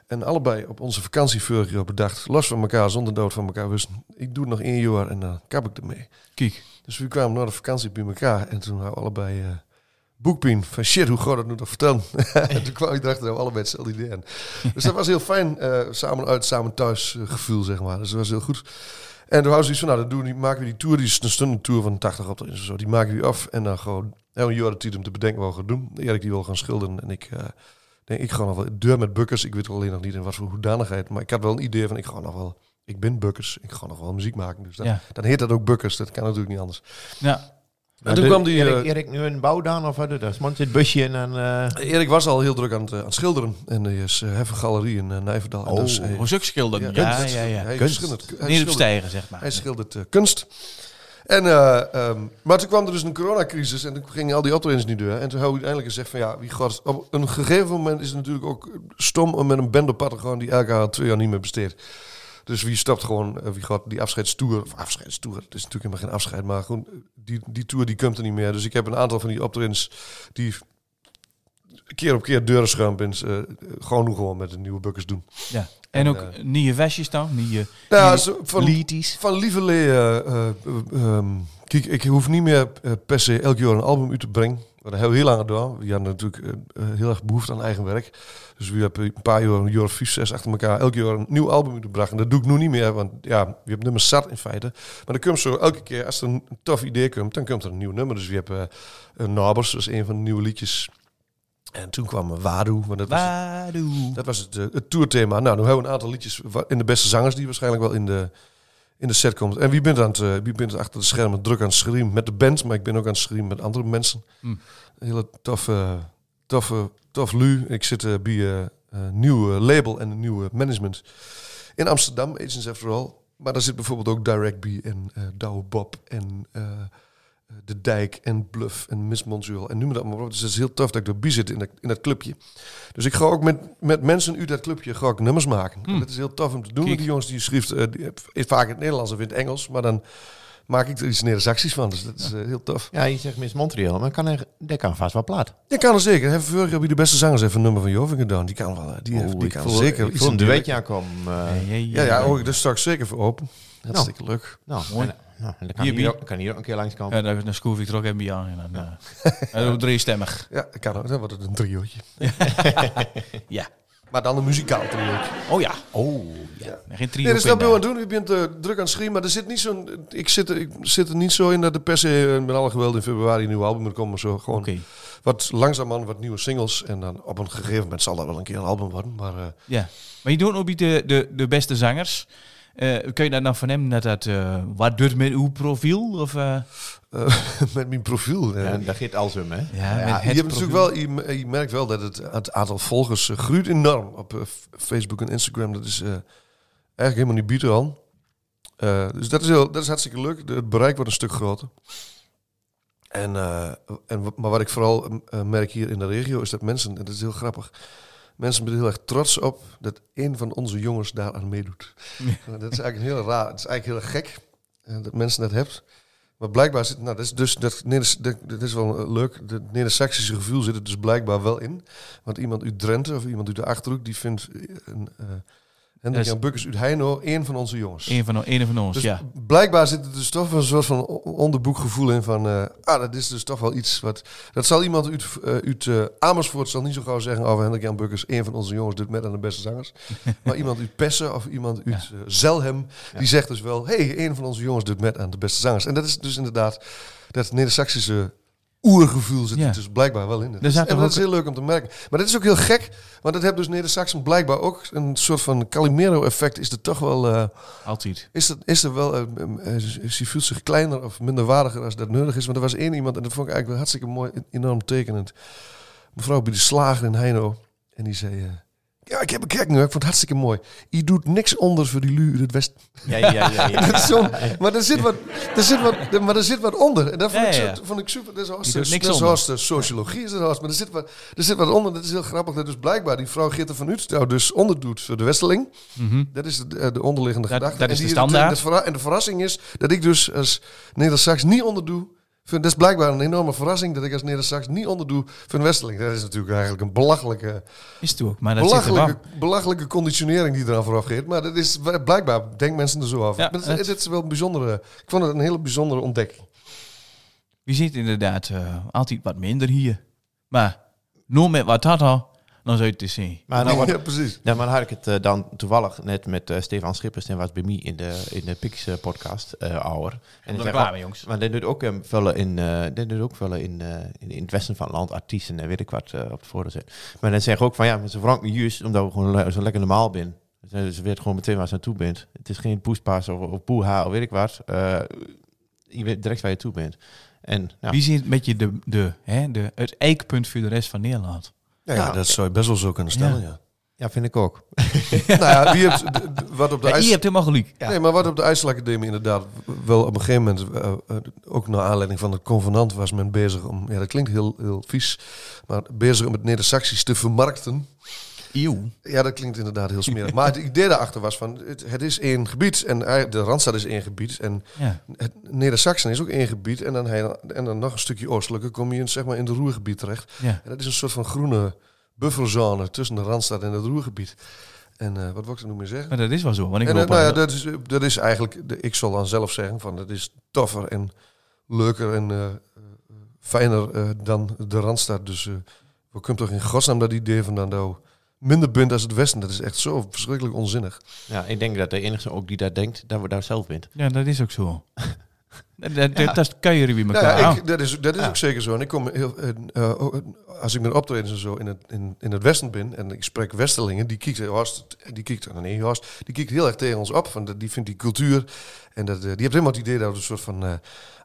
G: En allebei op onze vakantie bedacht, los van elkaar, zonder dood van elkaar wisten. Ik doe het nog één jaar en dan kap ik ermee.
D: Kijk.
G: Dus we kwamen naar de vakantie bij elkaar en toen hadden we allebei... Eh, uh, boekpien. Van shit, hoe ga dat nu toch vertellen? en toen kwam ik erachter we allebei hetzelfde idee aan. Dus dat was heel fijn. Eh, samen uit, samen thuis eh, gevoel, zeg maar. Dus dat was heel goed. En toen hadden ze iets van, nou, dan doen, die, maken we die tour, die is een stunde tour van 80 op zo. Die maken we af en dan gewoon, jaar de tijd om te bedenken wat we gaan doen. Erik die wil gaan schilderen en ik... eh, denk, ik ga nog wel deur met bukkers. Ik weet alleen nog niet in wat voor hoedanigheid. Maar ik had wel een idee van, ik ga nog wel... Ik ben bukkers, ik ga nog wel muziek maken. Dus dan,
D: Ja.
G: dan heet dat ook bukkers. Dat kan natuurlijk niet anders.
D: Ja.
G: En toen kwam die...
C: Erik,
G: eh,
C: Erik nu een bouw dan of wat? Dat man zit busje in en... eh
G: Erik was al heel druk aan het, eh, aan het schilderen. En hij is uh, een galerie in uh, Nijverdal.
C: Oh,
G: dus, hij,
D: ook schilderen.
G: Ja,
D: Ja,
G: kunst.
D: ja, ja.
G: Hij
C: Kunst.
G: schildert- hij
D: Niet op stijgen, zeg maar.
G: Hij schildert kunst. En, eh, ehm, maar toen kwam er dus een coronacrisis en toen gingen al die optredens niet door. En toen hebben we uiteindelijk gezegd van ja, wie gaat... Op een gegeven moment is het natuurlijk ook stom om met een band op pad te gaan die elkaar twee jaar niet meer besteedt. Dus wie stapt gewoon, eh, wie gaat die afscheidstoer, of afscheidstoer, het is natuurlijk helemaal geen afscheid, maar gewoon die, die tour die komt er niet meer. Dus ik heb een aantal van die optredens die keer op keer deuren schuim bent, eh, gewoon nu gewoon met de nieuwe bukkers doen.
D: Ja. En ook nieuwe vestjes dan? Nieuwe,
G: Nou,
D: nieuwe
G: zo van,
D: liedjes?
G: van lieverlee, eh, eh, eh, ehm, kijk, ik hoef niet meer eh, per se elk jaar een album uit te brengen. Maar dat hebben we heel lang gedaan. We hadden natuurlijk eh, eh, heel erg behoefte aan eigen werk. Dus we hebben een paar jaar, een jaar vijf, zes achter elkaar, elk jaar een nieuw album uitgebracht. En dat doe ik nu niet meer, want ja, we hebben nummers zat in feite. Maar dan komt zo elke keer, als er een tof idee komt, dan komt er een nieuw nummer. Dus we hebben eh Nabers, dat is een van de nieuwe liedjes. En toen kwam Wadu, want dat was,
D: Wadoe.
G: dat was het, het tourthema. Nou, nu hebben we een aantal liedjes in de beste zangers die waarschijnlijk wel in de, in de set komt. En wie bent, aan het, eh, wie bent achter de schermen druk aan het schreeuwen met de band, maar ik ben ook aan het schreeuwen met andere mensen. Een hele toffe, toffe, tof lu. Ik zit eh, bij eh, een nieuw label en een nieuwe management in Amsterdam, Agents After All. Maar daar zit bijvoorbeeld ook Direct B en eh Douwe Bob en eh, De Dijk en Bluff en Miss Montreal en het allemaal maar op. Dus het is heel tof dat ik erbij zit in dat, in dat clubje. Dus ik ga ook met, met mensen uit dat clubje ga ik nummers maken. En dat is heel tof om te doen.
D: Kijk.
G: Die jongens die schrijft eh, die, eh, vaak in het Nederlands of in het Engels, maar dan maak ik er iets Nederzacties van. Dus dat is eh, heel tof.
C: Ja, je zegt Miss Montreal, maar kan er, dat kan vast wel plaat.
G: Je kan er zeker. Hebben vorig jaar de beste zangers even een nummer van Joving gedaan. Die kan wel. Die, heeft, die
C: ik
G: kan
C: voel,
G: zeker
C: ik voel een duetje aankomen. eh,
G: Ja, ja, oh, daar sta ik zeker voor open. Hartstikke leuk.
C: Nou,
D: Mooi.
C: en, nou, dan kan
D: Hier,
C: hier,
D: Bier.
C: ook, kan hier ook een keer langskomen.
D: Ja, daar, daar schroef ik er ook even bij aan. En dan, eh, en dan driestemmig.
G: Ja, dat kan ook. Dan wordt het een triootje.
D: Ja.
G: Maar dan een muzikaal triootje.
D: Oh ja. Oh ja. Geen trio.
G: Nee, dat is dat aan doen. Je bent eh, druk aan het schrijven, maar er zit niet zo'n. Ik zit, er, ik zit er niet zo in dat de per se eh, met alle geweld in februari een nieuw album moet komen. Maar zo gewoon
D: Oké.
G: wat langzaamaan wat nieuwe singles. En dan op een gegeven moment zal dat wel een keer een album worden. Maar
D: Ja. Maar je doet ook bij de, de, de beste zangers. Eh, kun je daar dan van hem dat dat eh, wat doet met uw profiel? Of, eh,
G: met mijn profiel.
C: Ja, dat gaat alles om, hè?
D: ja,
G: je, hebt natuurlijk wel, je, je merkt wel dat het, het aantal volgers groeit enorm op Facebook en Instagram. Dat is eigenlijk helemaal niet bieter aan. Dus dat is, heel, dat is hartstikke leuk. Het bereik wordt een stuk groter. En, en, maar wat ik vooral merk hier in de regio is dat mensen, en dat is heel grappig, mensen zijn er heel erg trots op dat een van onze jongens daaraan meedoet. Eh, dat is eigenlijk heel raar. Het is eigenlijk heel gek eh, dat mensen dat hebben. Maar blijkbaar zit, nou, dat is dus dat, dat, is wel eh, leuk. Het Neder-Saxische gevoel zit er dus blijkbaar wel in. Want iemand uit Drenthe of iemand uit de achterhoek die vindt eh, een uh, Hendrik
D: is-
G: Jan Bukkers uit Heino een van onze jongens.
D: Een van, een van ons,
G: Dus
D: ja.
G: blijkbaar zit er dus toch wel een soort van onderboekgevoel in van... eh, ah, dat is dus toch wel iets wat... Dat zal iemand uit, eh, uit eh, Amersfoort zal niet zo gauw zeggen over Hendrik Jan Bukkers. Een van onze jongens doet met aan de beste zangers. maar iemand uit Pessen of iemand uit Zelhem... die zegt dus wel... hey, een van onze jongens doet met aan de beste zangers. En dat is dus inderdaad... Dat Neder-Saxische oergevoel zit
D: Ja.
G: er dus blijkbaar wel in.
D: Zat
G: en dat
D: ook-
G: is heel leuk om te merken. Maar dat is ook heel gek... Want dat heeft dus Neder-Saxen blijkbaar ook... een soort van Calimero-effect is er toch wel... eh,
D: Altijd.
G: is, dat, is er wel, eh, eh, ze voelt zich kleiner of minder waardiger als dat nodig is. Want er was één iemand, en dat vond ik eigenlijk wel hartstikke mooi, en- enorm tekenend. Mevrouw bij de slager in Heino. En die zei, eh, ja, ik heb een kijk nu, ik vond het hartstikke mooi. Je doet niks onder voor die lu in het west.
C: Ja, ja, ja. ja,
G: Dat is zo'n- maar er zit wat, er zit wat, maar er zit wat onder. En dat vond,
D: Ja,
G: ik, zo,
D: ja.
G: vond ik super. Dat is hartstikke- dat is
D: onder.
G: hartstikke sociologie, is dat hartstikke- maar er zit, wat, er zit wat onder. Dat is heel grappig. Dat dus blijkbaar die vrouw Gitte van Utrecht dus onderdoet voor de Westeling. Dat is de, eh, de onderliggende
D: Dat-
G: gedachte.
D: dat
G: En
D: is de standaard.
G: de verra- en de verrassing is dat ik dus als Neder-Sax niet onderdoe. Vind, dat is blijkbaar een enorme verrassing dat ik als Neder-Sax niet onderdoe voor een Westeling. Dat is natuurlijk eigenlijk een belachelijke,
D: Is het ook. Maar dat zit
G: belachelijke, belachelijke conditionering die eraan vooraf gaat. Maar dat is blijkbaar, denken mensen er zo over.
D: Ja,
G: het,
D: het-
G: het is wel een bijzondere, ik vond het een hele bijzondere ontdekking.
D: We zitten inderdaad eh, altijd wat minder hier. Maar nog met wat dat al, dan zou je het eens zien.
C: Maar nou, wat,
G: ja, precies.
C: Ja, maar dan had ik het eh, dan toevallig net met eh, Stefan Schippers. En was bij mij in de, in de Pix eh, podcast, eh ouder. En ook-
D: mee, jongens.
C: Maar dit doet ook um, vullen in, eh dit doet ook vullen in, eh, in, in het westen van het land, artiesten en weet ik wat eh, op het voordeel zit. Maar dan zeggen ook van ja, maar ze verandert me juist omdat we gewoon le- zo lekker normaal zijn. Ze, ze weet gewoon meteen waar ze naartoe bent. Het is geen poespas of, of poeha of weet ik wat. Eh, je weet direct waar je toe bent. En ja,
D: Wie zit een beetje de, de, hè, de, het eikpunt voor de rest van Nederland?
G: Ja, ja,
C: Ja.
G: dat zou je best wel zo kunnen stellen,
D: Ja.
G: ja.
C: ja, vind ik ook.
G: nou ja, d- wat op de
D: Ja,
G: ijs...
D: je hebt helemaal gelijk.
C: Ja.
G: Nee, maar wat op de IJsselacademie inderdaad wel op een gegeven moment, eh, eh, ook naar aanleiding van het convenant, was men bezig om, ja dat klinkt heel, heel vies, maar bezig om het Neder-Saxisch te vermarkten.
D: Eeuw.
G: Ja, dat klinkt inderdaad heel smerig. maar het idee daarachter was van, het, het is één gebied. En de Randstad is één gebied. En
D: Ja.
G: Neder-Saxen is ook één gebied. En dan, en dan nog een stukje oostelijke kom je in, zeg maar, in het Roergebied terecht.
D: Ja.
G: En dat is een soort van groene bufferzone tussen de Randstad en het Roergebied. En eh, wat wil ik er nu meer zeggen?
D: Maar dat is wel zo. Want ik
G: En,
D: loop
G: eh, nou ja, dat, is, dat is eigenlijk, de, ik zal dan zelf zeggen, van dat is toffer en leuker en eh, fijner dan de Randstad. Dus we kunnen toch in godsnaam dat idee van dan nou minder bent als het Westen. Dat is echt zo verschrikkelijk onzinnig.
C: Ja, ik denk dat de enige ook die dat denkt, dat we daar zelf bent.
D: Ja, dat is ook zo. dat, dat, kan je wie elkaar.
G: ja,
D: aan.
G: ik, dat is, dat is ook zeker zo. En ik kom heel, eh, eh, oh, als ik met optredens en zo in het, in, in het Westen ben en ik spreek Westerlingen, die kijkt, Horst, die kijkt, nee, Horst, die kijkt heel erg tegen ons op. Van, dat- die vindt die cultuur en dat, eh, die heeft helemaal het idee dat we een soort van eh,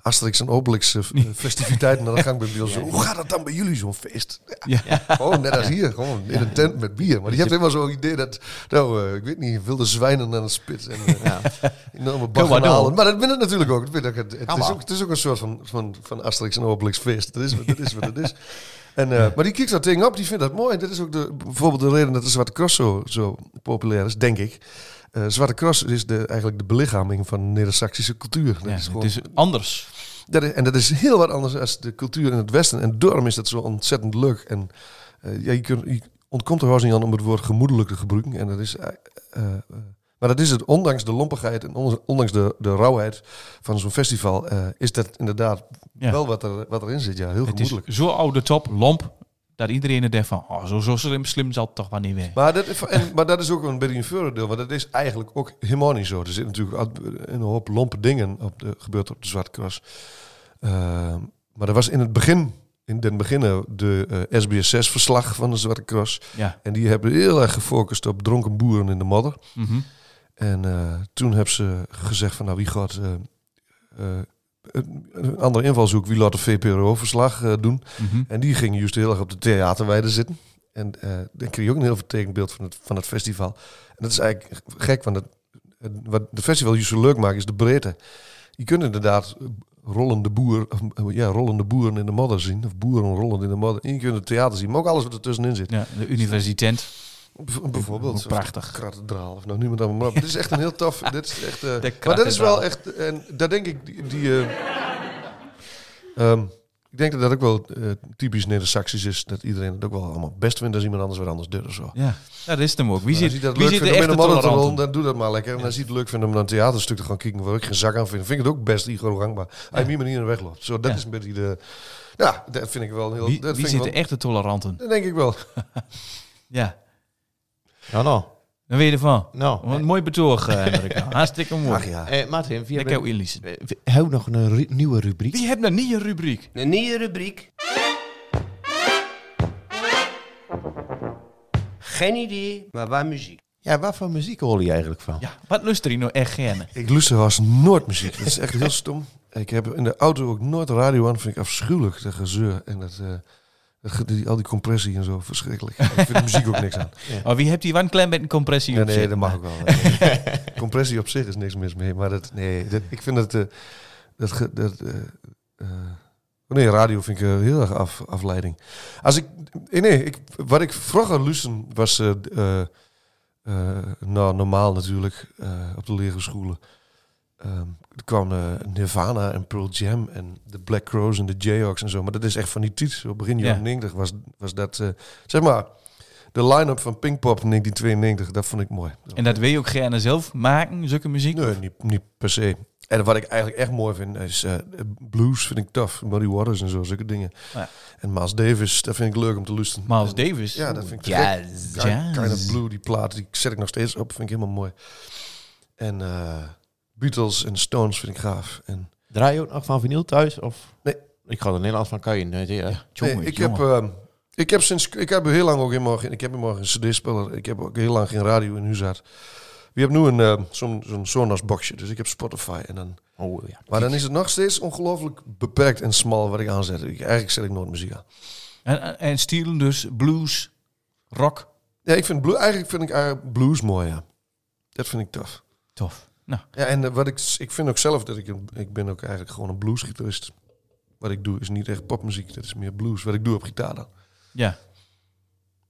G: Asterix en Obelix eh, festiviteiten aan de gang bent. Zo, Hoe gaat dat dan bij jullie, zo'n feest? Ja, Gewoon net als hier, gewoon in een tent met bier. Maar die heeft helemaal zo'n idee dat, nou, ik weet niet, wilde zwijnen aan het spits en eh, enorme
D: Kom maar
G: dat ben het natuurlijk ook. Dat ik, het, het, is ook. Het is ook een soort van, van, van Asterix en Obelix feest. Dat is, wat- dat is wat het is. En, eh, Maar die kijkt dat ding op, die vindt dat mooi. Dat is ook de, bijvoorbeeld de reden dat de Zwarte Cross zo, zo populair is, denk ik. Eh, Zwarte Cross is de, eigenlijk de belichaming van de Neder-Saxische cultuur. Dat
D: Ja,
G: is gewoon,
D: het is anders.
G: dat is, en dat is heel wat anders dan de cultuur in het Westen. En daarom is dat zo ontzettend leuk. En eh, ja, je, kunt, je ontkomt er eens niet aan om het woord gemoedelijk te gebruiken. En dat is, eh, maar dat is het, ondanks de lompigheid en on- ondanks de, de rauwheid van zo'n festival, is dat inderdaad
D: Ja.
G: wel wat, er, wat erin zit. Ja, heel
D: Het is
G: gemoedelijk.
D: zo oude top, lomp, dat iedereen er denkt van, oh, zo, zo slim, slim zal het toch wel niet weer.
G: Maar dat, en, maar dat is ook een beetje een voordeel, want dat is eigenlijk ook helemaal niet zo. Er zitten natuurlijk een hoop lompe dingen op de, gebeurd op de Zwarte Cross. Ehm, maar er was in het begin, in den beginnen, de eh, SBS6-verslag van de Zwarte Cross.
D: Ja.
G: En die hebben heel erg gefocust op dronken boeren in de modder.
D: Mhm.
G: En eh, toen hebben ze gezegd van, nou wie gaat eh, een, andere invalshoek, wie laat de VPRO-verslag eh, doen.
D: Mhm.
G: En die gingen juist heel erg op de theaterweide zitten. En eh, dan kreeg je ook een heel vertekend beeld van het, van het festival. En dat is eigenlijk gek, want het, het- wat de festival juist zo leuk maakt, is de breedte. Je kunt inderdaad rollende, boer, eh, ja, rollende boeren in de modder zien. Of boeren rollend in de modder. En je kunt het theater zien, maar ook alles wat er tussenin zit.
D: Ja, de universiteit.
G: Bijv- Bijvoorbeeld.
D: Prachtig.
G: De Kathedraal, of nou het allemaal maar op. Dit is echt een heel tof... dit is echt,
D: De
G: maar dat is wel echt... En daar denk ik... Die, die, eh, ehm, ik denk dat dat ook wel eh, typisch Neder-Saxisch is. Dat iedereen het ook wel allemaal best vindt als iemand anders wat anders doet of zo.
D: Ja, ja dat is hem ook. Wie
G: als je dat
D: wie
G: leuk
D: de
G: vindt in
D: echte
G: de
D: toleranten?
G: dan doe dat maar lekker. En als je het leuk vindt om naar een theaterstuk te gaan kijken waar ik geen zak aan vind, vind ik het ook best Igor gangbaar. Als je op die manier wegloopt. Zo, dat
D: Ja.
G: is een beetje de... Ja, dat vind ik wel een heel...
D: Wie,
G: dat
D: wie
G: vind ik
D: zit de
G: wel,
D: echte toleranten?
G: Dat denk ik wel.
D: Ja,
C: Ja, nou.
D: dan weet je ervan.
C: Nou.
D: Wat een mooi betoog, eh, Hendrik. Hartstikke mooi.
G: Ach ja.
C: Eh, Martin, via
D: Lekker inlezen.
C: hou nog een ru- nieuwe rubriek.
D: Wie heeft nou niet een rubriek?
H: Een nieuwe rubriek. Geen idee, maar waar muziek.
C: Ja, waar voor muziek hoor je eigenlijk van?
D: Ja, wat lust er nou echt gerne?
G: Ik luister haast nooit muziek. Dat is echt heel stom. Ik heb in de auto ook nooit de radio aan. vind ik afschuwelijk, dat gezeur. En dat, eh, die, al die compressie en zo, verschrikkelijk. Ik vind de muziek ook niks aan.
D: Maar wie hebt die een klein beetje een compressie op
G: nee, dat mag ook wel. compressie op zich is niks mis mee. Maar dat, nee, dat, ik vind dat... eh, dat, dat eh, eh, oh nee, radio vind ik heel erg af, afleiding. Als ik... Nee, ik, wat ik vroeger luisterde was... nou, normaal natuurlijk, op de scholen. Ehm, kwam eh, Nirvana en Pearl Jam en de Black Crows en de Jayhawks en zo. Maar dat is echt van die tijd. Zo begin
D: Ja.
G: jaren 90 was, was dat, eh, zeg maar, de line-up van Pinkpop in 1992. Dat vond ik mooi.
D: En dat wil je ook gerne zelf maken, zulke muziek?
G: Nee, niet, niet per se. En wat ik eigenlijk echt mooi vind, is eh, blues vind ik tof. Muddy Waters en zo, zulke dingen.
D: Ja.
G: En Miles Davis, dat vind ik leuk om te luisteren.
D: Miles
G: En-
D: Davis?
G: Ja, dat vind ik gek.
D: Jazz.
G: Kind, of. Blue, die plaat, die zet ik nog steeds op. Vind ik helemaal mooi. En eh, Beatles en Stones vind ik gaaf. En,
C: Draai je ook nog van vinyl thuis? Of?
G: Nee.
C: Ik ga er Nederlands van kan je. Nee, ja.
G: Nee, ik, heb, eh, ik heb sinds ik heb heel lang ook helemaal geen, ik heb helemaal geen cd-speler. Ik heb ook heel lang geen radio in huis gehad. We hebben nu een eh, zo'n zo'n Sonos boxje, dus ik heb Spotify en dan.
C: Oh ja.
G: Maar dan is het nog steeds ongelooflijk beperkt en smal wat ik aanzet. Ik, eigenlijk zet ik nooit muziek aan.
D: En, en- stielen dus blues, rock.
G: Ja, ik vind blues, eigenlijk vind ik eigenlijk blues mooi, ja. Dat vind ik tof.
D: Tof. Nou,
G: Ja, en wat ik, ik vind ook zelf dat ik, een- ik ben ook eigenlijk gewoon een bluesgitarist. Wat ik doe is niet echt popmuziek, dat is meer blues. Wat ik doe op gitaar dan.
D: ja.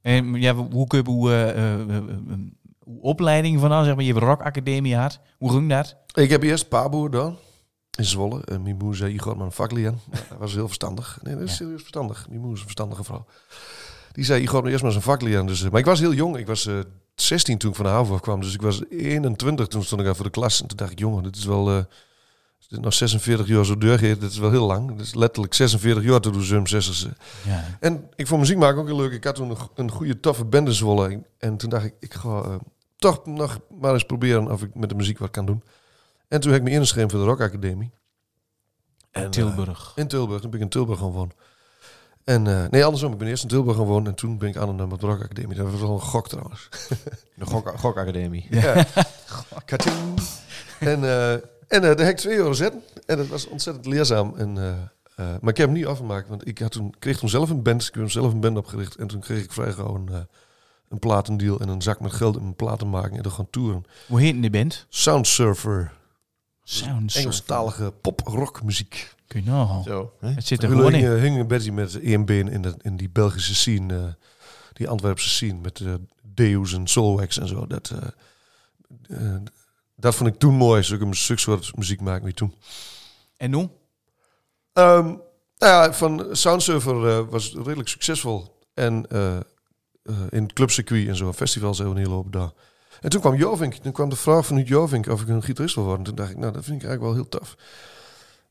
D: En ja, hoe kun je hoe, eh, eh, eh, opleiding van zeg maar, je hebt een rockacademie gehad. Hoe ging dat?
G: Ik heb eerst Paboer gedaan. In Zwolle. En mijn moeder zei, je gaat maar een vak leren. Dat was heel verstandig. Nee, dat is
D: Ja.
G: serieus verstandig. Mijn moeder is een verstandige vrouw. Die zei, je gaat maar eerst maar een vak leren. Dus, eh, maar ik was heel jong. Ik was eh 16 toen ik van de haven afkwam. Dus ik was 21 toen stond ik al voor de klas. En toen dacht ik, jongen, dit is wel... eh als dit nog 46 jaar zo doorgeeft, dat is wel heel lang. Dat is letterlijk 46 jaar toen we zo'n zessers.
D: Ja.
G: En ik vond muziek maken ook heel leuk. Ik had toen een, een goede, toffe band in Zwolle. En toen dacht ik, ik ga eh, toch nog maar eens proberen of ik met de muziek wat kan doen. En toen heb ik me ingeschreven voor de Rock Academie. En, eh,
D: Tilburg.
G: in Tilburg. Toen ben ik in Tilburg gaan wonen. En eh, nee, andersom. Ik ben eerst in Tilburg gaan wonen en toen ben ik aan de Rock Academie. Dat was wel een gok trouwens.
C: De gok, gokacademie.
G: Ja. En, eh, en eh, daar heb ik twee euro zitten. En dat was ontzettend leerzaam. En, maar ik heb hem niet afgemaakt. Want ik had toen, kreeg toen zelf een band. Ik heb hem zelf een band opgericht. En toen kreeg ik vrij gauw een, een platendeal en een zak met geld om een plaat te maken. En dan gaan toeren.
D: Hoe heet die band?
G: Soundsurfer.
D: Sounds.
G: Engelstalige pop-rock muziek.
D: Kun je nagaan.
C: Zo. Hè?
D: Het zit er
G: We
D: gewoon in.
G: hingen Betty met één been in, de, in die Belgische scene. eh, die Antwerpse scene. Met eh, Deus en Soulwax en zo. Dat, eh, eh, dat vond ik toen mooi. Zulke, zulke soort muziek maken we toen.
D: En nu?
G: Ehm, nou ja, van Soundsurfer eh, was redelijk succesvol. En eh, eh, in het clubcircuit en zo, festivals hebben we een hele hoop daar. En toen kwam Jovink. Toen kwam de vraag vanuit Jovink of ik een gitarist wil worden. Toen dacht ik, nou, dat vind ik eigenlijk wel heel tof.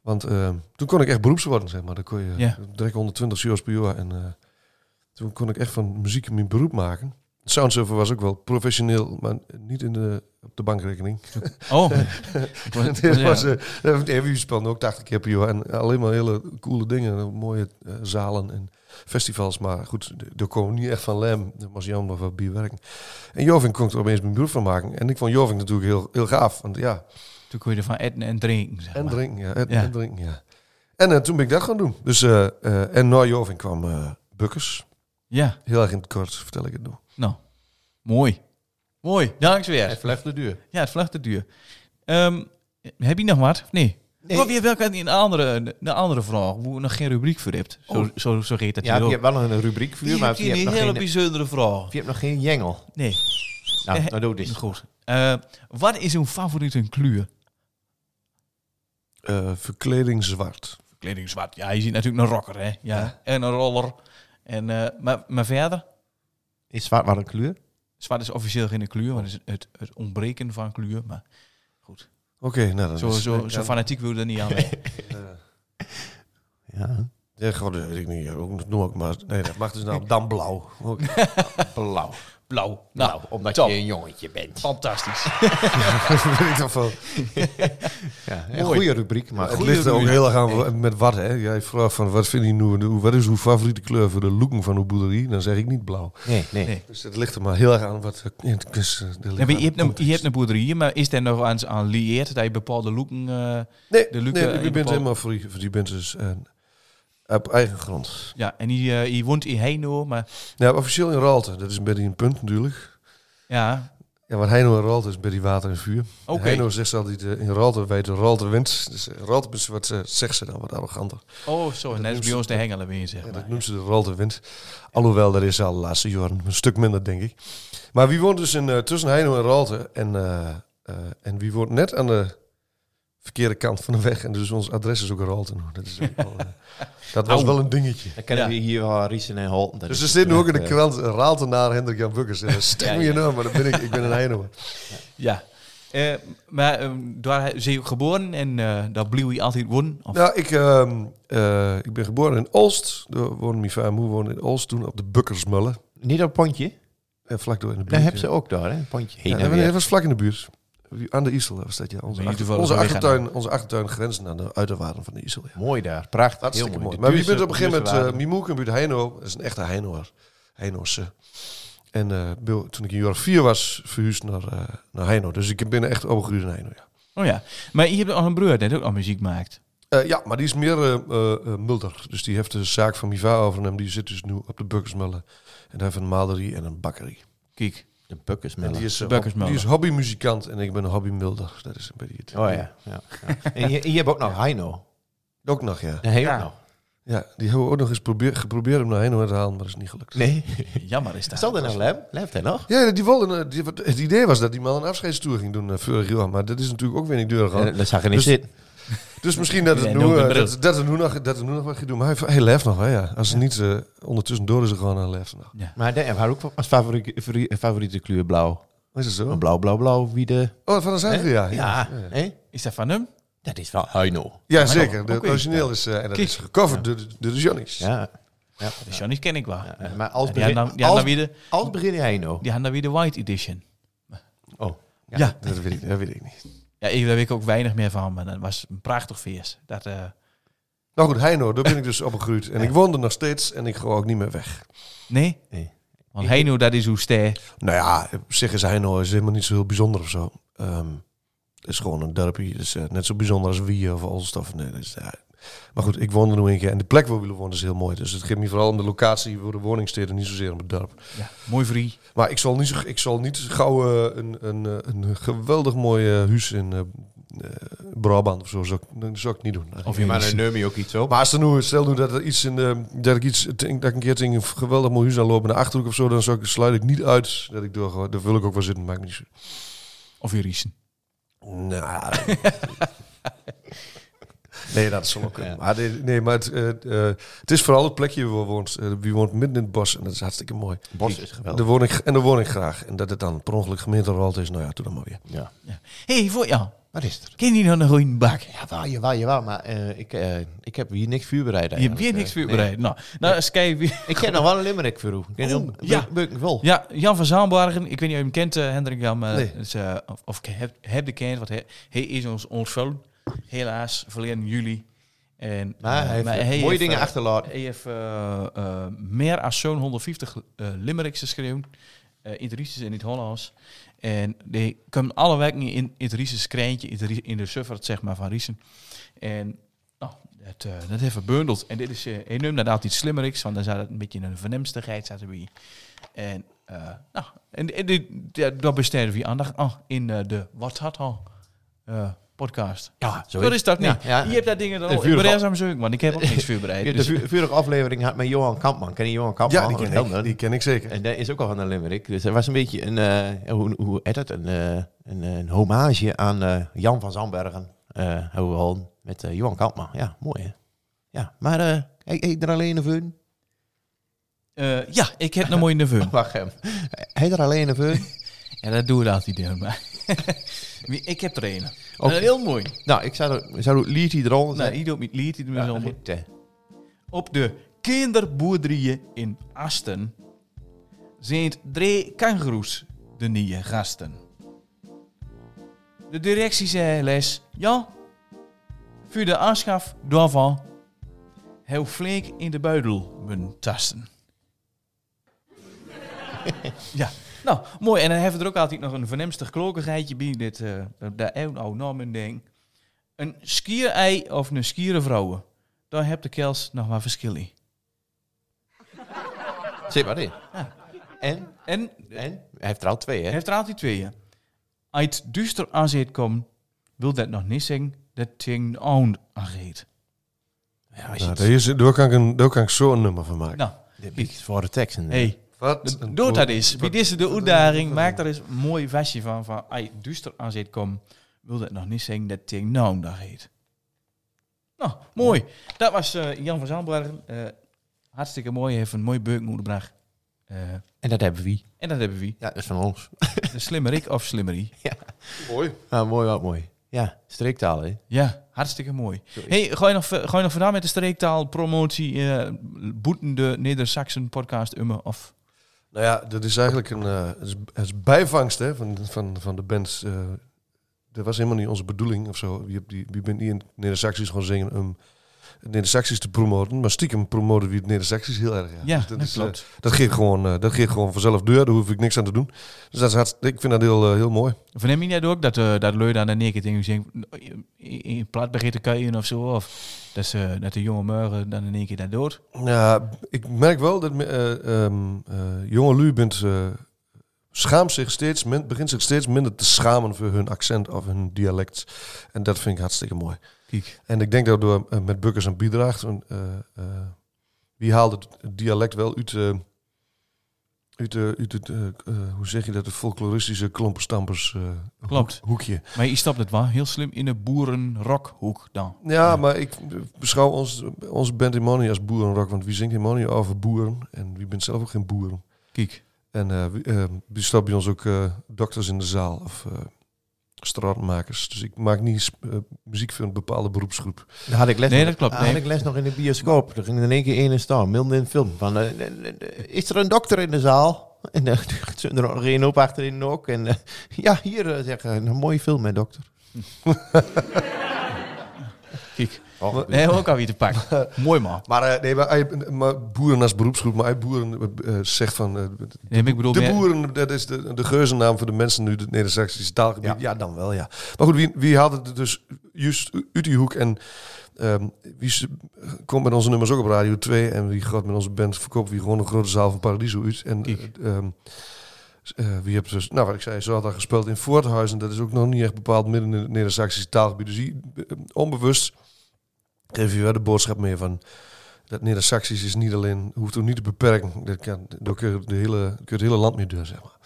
G: Want eh, toen kon ik echt beroeps worden, zeg maar. Dan kon je
D: Ja.
G: direct 120 shows per jaar. En eh, toen kon ik echt van muziek mijn beroep maken. Soundsurfer was ook wel professioneel, maar niet in de, op de bankrekening.
D: Oh.
G: Het was, eh, de we speelden ook 80 keer per jaar. En alleen maar hele coole dingen. Mooie eh, zalen en festivals. Maar goed, daar komen we niet echt van Lem. Dat was jammer wat bierwerken. En Jovink kon er opeens mijn buurt van maken. En ik vond Jovink natuurlijk heel, heel gaaf. Want ja,
D: Toen kon je ervan eten en drinken. Zeg
G: en drinken. Ja, en,
D: Ja.
G: en drinken, ja. En eh, toen ben ik dat gaan doen. Dus, eh, eh, en na Jovink kwam eh Bukkers.
D: Ja,
G: Heel erg in het kort vertel ik het nog.
D: nou. Mooi. Mooi. Dankjewel.
C: Het blijft de duur.
D: Ja, het vlucht te duur. Ehm, heb je nog wat? Of nee?
C: Nee.
D: Of je hebt welke een andere, een andere vraag, hoe je nog geen rubriek voor hebt. Zo,
C: Oh.
D: zo, zo heet dat
C: Ja, je hebt wel een rubriek voor,
D: Je
C: maar je hebt,
D: een hele
C: geen,
D: bijzondere vraag.
C: je hebt nog geen jengel.
D: Nee,
C: Nou,
D: Eh,
C: nou doe dit.
D: goed. Eh, wat is uw favoriete kleur?
G: Eh, verkleding zwart.
D: Kleding zwart. Ja, je ziet natuurlijk een rocker, hè? Ja. En een roller. En, eh, maar, maar verder?
C: Is zwart wel een kleur?
D: Zwart is officieel geen kleur, want het is het, het ontbreken van kleur. Maar
G: Oké, nou dan
D: zo,
G: is-
D: zo, zo fanatiek wil je er niet aan.
C: Ja.
G: Ja, god, dat weet ik niet. Ook- Noem ook maar. Nee, dat mag dus nou dan blauw. Ook.
C: Blauw.
D: Blauw. Nou,
C: omdat
D: top.
C: je een jongetje bent.
D: fantastisch.
G: toch wel.
C: Ja, een goede rubriek, maar
G: het ligt er ook heel erg aan met wat. Hè? Jij vraagt van wat vind je nu, hoe- wat is uw favoriete kleur voor de looken van uw boerderie? Dan zeg ik niet blauw.
C: Nee, nee.
D: Nee.
G: Dus het ligt er maar heel erg aan wat. eh, ja,
D: Ja, je, hebt een, je hebt een boerderie, maar is er nog aan, aan lieerd dat je bepaalde looken... eh,
G: Nee,
D: de
G: nee, je bent helemaal voor Die bent dus eh, op eigen grond.
D: ja, en die, eh, die woont in Heino, maar
G: Ja, officieel in Raalte. Dat is een beetje een punt natuurlijk.
D: ja,
G: Ja, want Heino en Raalte is bij die water en vuur.
D: oké.
G: Heino zegt altijd eh, in Raalte weet de Raalte wint. Dus uh, Raalte is wat eh, zegt ze dan wat arroganter.
D: Oh, zo, net als bij ons de hengelen weer, zeg
G: Ja,
D: maar.
G: dat noemt ze de Raalte wind. Alhoewel, dat is al de laatste jaren een stuk minder, denk ik. Maar wie woont dus in, eh, tussen Heino en Raalte? En, eh, eh, en wie woont net aan de verkeerde kant van de weg. En dus ons adres is ook Raalte. nog. Dat, is ook wel, eh, dat was wel een dingetje.
C: Dan kunnen
D: Ja.
C: we hier wel Riesen en Holten.
G: Dus
C: is
G: er zit nu ook in de
C: eh,
G: krant uh, Raalte naar Hendrik Jan Bukkers. En dan stem je
D: ja.
G: nou, maar dan ben ik, ik ben een Heino.
D: Ja. Eh, maar eh, daar is hij ook geboren en eh daar bleef hij altijd wonen? Of?
G: Nou, ik, ehm, eh, ik ben geboren in Olst. Daar woonde mijn vader en moeder woonden in Olst toen op de Bukkersmullen.
C: Niet op Pontje.
G: Vlak door in de buurt.
C: Daar hebben ze ook daar, hè? Een Pontje. Heen
G: Ja,
C: en
G: nee,
C: weer.
G: dat was vlak in de buurt. Aan de IJssel was dat, ja. Onze, achtertuin, onze achtertuin grenzen aan de uiterwaarden van de IJssel. Ja.
C: Mooi daar. Prachtig.
G: Hartstikke
C: Heel
G: mooi. Maar wie bent op een gegeven moment... Uh, mijn moeder buurt Heino. Dat is een echte Heinoer. Heino'se. En eh, toen ik een jaar of vier was, verhuisd naar, eh, naar Heino. Dus ik ben echt opgegroeid in Heino, ja.
D: Oh ja. Maar je hebt ook een broer die ook al muziek maakt.
G: Eh, ja, maar die is meer eh, eh, eh, mulder. Dus die heeft de zaak van mijn vader overgenomen. Die zit dus nu op de Bukkersmullen. En hij heeft een malerie en een bakkerie.
D: Kijk.
C: De Bukkersmullen.
G: En die is, eh, die is hobbymuzikant en ik ben een hobbymulder. Dat is een beetje het.
C: Oh ja. ja, ja. en je, je hebt ook nog Heino.
G: Ook nog, ja.
C: Je
D: Ja.
C: ook nog.
G: Ja, die hebben we ook nog eens probeer, geprobeerd om naar Heino te halen, maar dat is niet gelukt.
C: Nee.
D: Jammer is dat.
C: Zal dat nou Lem? Leeft hij nog?
G: Ja, die wilden, eh, die, het idee was dat die man een afscheidstoer ging doen eh, vorig jaar, maar dat is natuurlijk ook weer niet deur.
C: Eh, Dat zag je niet
G: Dus-
C: zitten.
G: Dus misschien dat het, nu, eh, dat, dat, het nu nog, dat het nu nog wat gaat doen. Maar hij, hij leeft nog, hè, ja. Als het niet eh, ondertussen door is, gewoon hij leeft nog.
C: Maar hij had ook als favoriete, favoriete- kleur blauw.
G: Is het zo?
C: Blauw, blauw, blauw. Wie de...
G: Oh, van de zuiger, ja.
C: Ja?
D: Is dat van hem?
C: Dat is wel Heino.
G: ja zeker. De origineel is, eh, en dat is gecoverd door de, door de Johnny's.
C: Ja. ja.
D: De Johnny's ken ik wel.
C: ja. Maar als begin,
D: dan- die hadden
C: als, begin Heino.
D: Die hadden dan weer de White Edition.
C: Oh.
D: Ja.
G: Dat, weet ik, dat weet ik niet.
D: Ja, ik, daar weet ik ook weinig meer van, maar dat was een prachtig feest. Dat, eh,
G: Nou goed, Heino, daar ben ik dus opgegroeid. En ik woon er nog steeds en ik ga ook niet meer weg.
D: nee?
C: Nee.
D: Want Heino, dat is hoe ster.
G: Nou ja, op zich is Heino is helemaal niet zo heel bijzonder of zo. Ehm, het is gewoon een dorpje. Dus, eh, net zo bijzonder als Wie of Olstof. Nee, dus, ja. Maar goed, ik woon er nu een keer. En de plek waar we willen wonen is heel mooi. Dus het geeft me vooral om de locatie voor de woningsteden, niet zozeer om het dorp.
D: Ja, mooi vrij.
G: Maar ik zal niet, zo, ik zal niet gauw eh, een, een, eh, een geweldig mooi eh, huis in Brabant of zo. Zou ik, dat zou ik niet doen.
D: Of
C: Maar
D: in
C: dan neem je ook iets op.
G: Maar als er nu, stel nu dat er iets in de, dat ik iets, dat ik een keer tegen een geweldig mooi huis aan lopen in de achterhoek of zo, dan zou ik, sluit ik niet uit dat ik door, daar wil ik ook wel zitten, maakt me niet zo.
D: Of in Riesen.
G: Nou, nee, dat is wel ook.
C: Ja.
G: Maar nee, nee, maar het, eh, eh, het is vooral het plekje waar we woont. Eh, wie woont midden in het bos en dat is hartstikke mooi.
C: Bos is geweldig.
G: Daar woon ik, en daar woon ik graag. En dat het dan per ongeluk gemeenterold is, nou ja, doe dan maar weer.
C: Ja.
D: Hé, hey, voor jou.
C: Wat is er?
D: Ken je nog een goede bak?
C: Ja, wel, jawel, jawel. Maar eh, ik, eh, ik heb hier niks vuur bereid
D: Je hebt
C: eigenlijk.
D: niks voorbereid. Nou, nou eens kijken.
C: Ik ken nog wel een limerick voor u. Ik ken
D: Oh, ja. Ja, Jan van Zaalbargen. Ik weet niet of je hem kent, eh, Hendrik Jan. Maar
G: Nee.
D: is, eh, of, of ik heb, heb de kent, want hij, hij is ons ontvallen. Helaas, verleden juli. En,
C: Maar
D: eh,
C: hij heeft mooie
D: heeft,
C: dingen
D: eh,
C: achterlaten.
D: Hij heeft eh, eh, meer dan zo'n 150 eh, limericks geschreven. eh in het Rieses en in het Hollands. En die komen alle weken in, in het Rieses krijntje, in, in de suffert zeg maar, van Riesen. En nou, dat, eh dat heeft verbundeld. En dit is, eh noemt dat altijd slimmeriks, want dan zou het een beetje een vernemstigheid zaten bij. En, eh, nou, en, en daar besteden we aandacht aan in eh, de Wat had al eh, podcast.
C: Ja,
D: Zo is dat niet.
C: Ja, ja.
D: Je hebt dat dingen dan ook. Ik ben aan zoeken, want ik heb ook niks
C: hebt
D: Dus,
C: de vu- vorige aflevering had met Johan Kampman. Ken je Johan Kampman?
G: Ja, die ken, ik, die ken ik zeker.
C: En dat is ook al van een limerick. Dus er was een beetje een, eh, hoe, hoe heet het? Een, eh, een, een hommage aan eh, Jan van Zandbergen. eh hoe we al met Johan Kampman. Ja, mooi hè? Ja, maar eh hij hij er alleen een veun?
D: eh, ja, ik heb een mooie neveu.
C: Wacht hem. Hij er alleen een veun?
D: Ja, dat doe altijd doen. Maar ik heb er een. En heel mooi.
C: nou, ik zou, er- zou eronder
D: met lied, hier doet met
C: Ja,
D: zonder.
C: goed, eh.
D: Op de kinderboerderijen in Asten zijn drie kangoeroes de nieuwe gasten. De directie zei les, ja, voor de aanschaf daarvan heel flink in de buidel moeten tasten. ja, nou, mooi. En dan hebben we er ook altijd nog een vernemstig klokigheidje bij, dit, eh dat oude oude namen ding. Een skierei of een skierenvrouwen, daar heb de kels nog maar verschil in.
C: Zit maar in. En?
D: En
C: En? Hij heeft er al twee, hè?
D: hij heeft er altijd twee. Uit duister aanzet komen, wil dat nog niet zeggen dat ting oud aangeet.
C: Ja, als je
G: Nou,
C: het-
G: daar, is, daar, kan ik een, daar kan ik zo een nummer van maken.
D: Nou,
C: dit is voor de teksten.
D: hey,
G: Wat?
D: doe dat eens. Wie deze de uitdaging, maak daar eens een mooi vestje van. Van, uit duister aanzet komen, wil dat nog niet zeggen dat ting nou aangeet. Nou, mooi. Dat was eh, Jan van Zandbergen. Eh, hartstikke mooi. Hij heeft een mooi beuk moeten Eh
C: En dat hebben we.
D: en dat hebben we.
C: Ja, dat is van ons.
D: De slimmerik of slimmerie.
G: Mooi.
C: Ja, mooi, wat mooi. Ja, streektaal, hè?
D: Ja, hartstikke mooi. Hey, ga je nog, ga je nog vandaan met de streektaalpromotie? eh boeten de Neder-Saxen podcast ummen of...
G: Nou ja, dat is eigenlijk een eh, is, bijvangst hè, van, van, van de bands. eh dat was helemaal niet onze bedoeling of zo. Je, je bent niet in het Neder-Saxisch gewoon zingen het Neder-Saxisch te promoten. Maar stiekem promoten we het Neder-Saxisch heel erg.
D: Ja,
G: Dus
D: dat,
G: is, eh,
D: klopt.
G: dat, geeft gewoon, eh, dat geeft gewoon vanzelf deur. Daar hoef ik niks aan te doen. Dus dat is ik vind dat heel, eh, heel mooi.
D: Verneem je dat ook, dat, eh dat lui dan in u zegt, in, in plat begint te kuien of zo? Of dat, ze, dat de jonge morgen dan in één keer dat dood?
G: Ja, ik merk wel dat eh eh, jonge lui bent, eh, schaamt zich steeds, begint zich steeds minder te schamen voor hun accent of hun dialect. En dat vind ik hartstikke mooi.
D: Kijk.
G: En ik denk dat we eh, met Bukkers en Biedraagt, want, eh, eh, wie haalde het, dialect wel uit, eh, uit, uit het, hoe zeg je dat, het folkloristische klompenstampers
D: Klopt.
G: hoek- hoekje.
D: Maar je stapt het wel heel slim in de boerenrockhoek dan.
G: Ja, maar ik beschouw ons, onze band Imoni als boerenrock, want wie zingt Imoni over boeren? En wie bent zelf ook geen boeren?
D: Kijk.
G: En eh wie, wie staat bij ons ook dokters in de zaal of straatmakers. Dus ik maak niet eh, muziek voor een bepaalde beroepsgroep.
C: Dan had ik les
D: Nee,
C: nog-
D: dat klopt,
C: Had ik les nog in de bioscoop. Er ging in één keer één in staan, midden in een film. Van, eh, eh, is er een dokter in de zaal? En dan uh, er nog één op achterin ook. En ja, hier uh, zeggen een mooie film, hè, dokter.
D: Kijk.
C: Oh,
D: Nee, ook alweer te pakken. Mooi man.
G: Maar, eh, nee, maar, hij- maar boeren als beroepsgroep, maar hij boeren eh, zegt van... eh,
D: Nee, ik bedoel,
G: de boeren, dat is de, de geuzennaam voor de mensen nu het Neder-Saxische taalgebied. Ja.
C: Ja.
G: dan wel, ja. Maar goed, wie, wie haalde het dus juist uit die hoek en ehm, wie komt met onze nummers ook op Radio 2 en wie gaat met onze band verkoopt wie gewoon een grote zaal van Paradiso uit. En
D: Kijk.
G: Eh, wie heeft dus, nou wat ik zei, zo had daar gespeeld in Voorthuizen. Dat is ook nog niet echt bepaald midden in het Neder-Saxische taalgebied. Dus eh, onbewust geef je wel de boodschap mee van dat Neder-Saxisch is niet alleen, hoeft ook niet te beperken. Dat kan, daar kun je, de hele, kun je het hele land mee doen, zeg maar.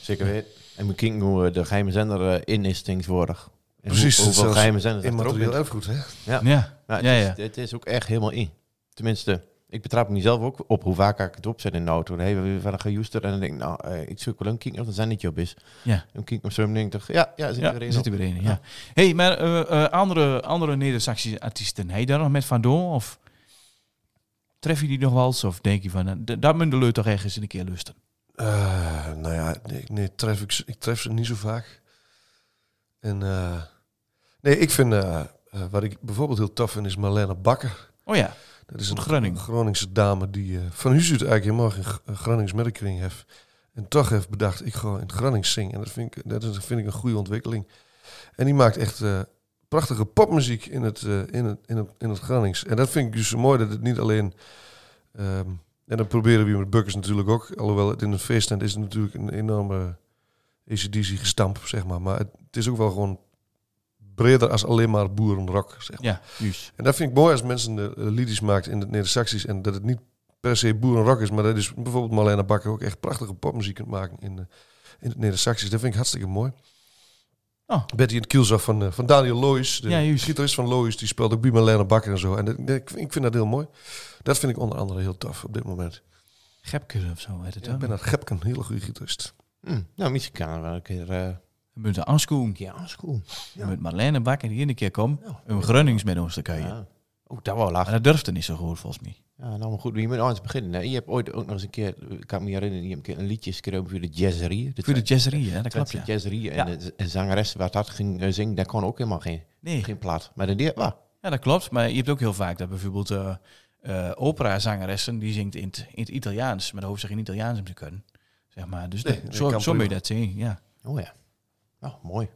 C: Zeker weten. En we kijken hoe eh, de geheime zender in is tegenwoordig. En
G: Precies,
C: Hoe, hoeveel geheime zenders er ook
G: Immaterieel
C: in.
G: erfgoed, hè?
C: Ja.
D: Ja.
C: Ja, het,
D: Ja,
C: is,
D: ja.
C: het is ook echt helemaal in. Tenminste, ik betrap mezelf ook op hoe vaak ik het opzet in de auto. Dan hebben we van een en dan denk ik, nou, eh, ik zoek wel een kink of dat zijn niet op is.
D: Ja.
C: Een kink of zo, en denk ik, ja, ja, zit
D: Ja,
C: er
D: er
C: een
D: zit er weer in. Ja. hey, maar eh, eh, andere, andere Neder-Saxische artiesten, heb je daar nog met Van Doorn? Of tref je die nog wel eens? Of denk je van, d- dat moet de toch ergens een keer lusten?
G: Eh, nou ja, nee, nee tref ik, ik tref ze niet zo vaak. En eh, nee, ik vind, wat ik bijvoorbeeld heel tof vind, is Marlene Bakker.
D: Oh ja,
G: Dat is een
D: Groningen.
G: Groningse dame die eh, van huis uit eigenlijk helemaal geen G- Gronings merkkring heeft. En toch heeft bedacht, ik ga in het Gronings zingen. En dat vind ik, dat is, vind ik een goede ontwikkeling. En die maakt echt eh, prachtige popmuziek in het, eh, in, het, in, het, in het Gronings. En dat vind ik dus zo mooi, dat het niet alleen... ehm, en dat proberen we met Bukkers natuurlijk ook. Alhoewel het in een feesttent is het natuurlijk een enorme ACDC gestamp, zeg maar. Maar het, het is ook wel gewoon breder als alleen maar boerenrock, zeg maar.
D: ja, juist.
G: En dat vind ik mooi als mensen eh, liedjes maakt in het Neder-Saxisch en dat het niet per se boerenrock is, maar dat is bijvoorbeeld Marlena Bakker ook echt prachtige popmuziek kunt maken in, eh, in het Neder-Saxisch. Dat vind ik hartstikke mooi.
D: Oh.
G: Betty in het kielzag van, eh, van Daniel Lois, de
D: Ja,
G: gitarist van Lois, die speelt ook bij Marlena Bakker en zo. En dat, dat- ik, vind- ik vind dat heel mooi. Dat vind ik onder andere heel tof op dit moment.
D: Gepke of zo, weet het
G: Ja, ik ben
D: wel.
G: naar Gepke een hele goede gitarist.
C: Hm, nou, misschien kan er wel een keer, eh,
D: We moeten aanschoen.
C: een keer.
D: Ja. Met Marlene Bakker die ene keer komt.
C: Ja.
D: Een Gronings met ons te kijken.
C: Ja. Oh, dat wel
D: En
C: lachen.
D: dat durfde niet zo goed, volgens mij.
C: Ja, nou maar goed, je moet anders beginnen. hè. Je hebt ooit ook nog eens een keer, ik kan me herinneren, je hebt een keer een liedje geschreven voor de jazzerie.
D: Voor de jazzerie, hè? Dat klopt,
C: de
D: ja.
C: jazzerie. En
D: Ja.
C: de, de zangeres waar dat ging eh, zingen, daar kon ook helemaal geen,
D: Nee,
C: geen plaat. Maar de deed wel.
D: ja, dat klopt. Maar je hebt ook heel vaak dat bijvoorbeeld eh eh, operazangeressen, die zingt in het, in het Italiaans, maar de hoofd zich in Italiaans om te kunnen. Zeg maar. Dus
G: Nee,
D: dat- zo, zo moet je dat zien, ja.
C: Oh ja. Nou, mooi.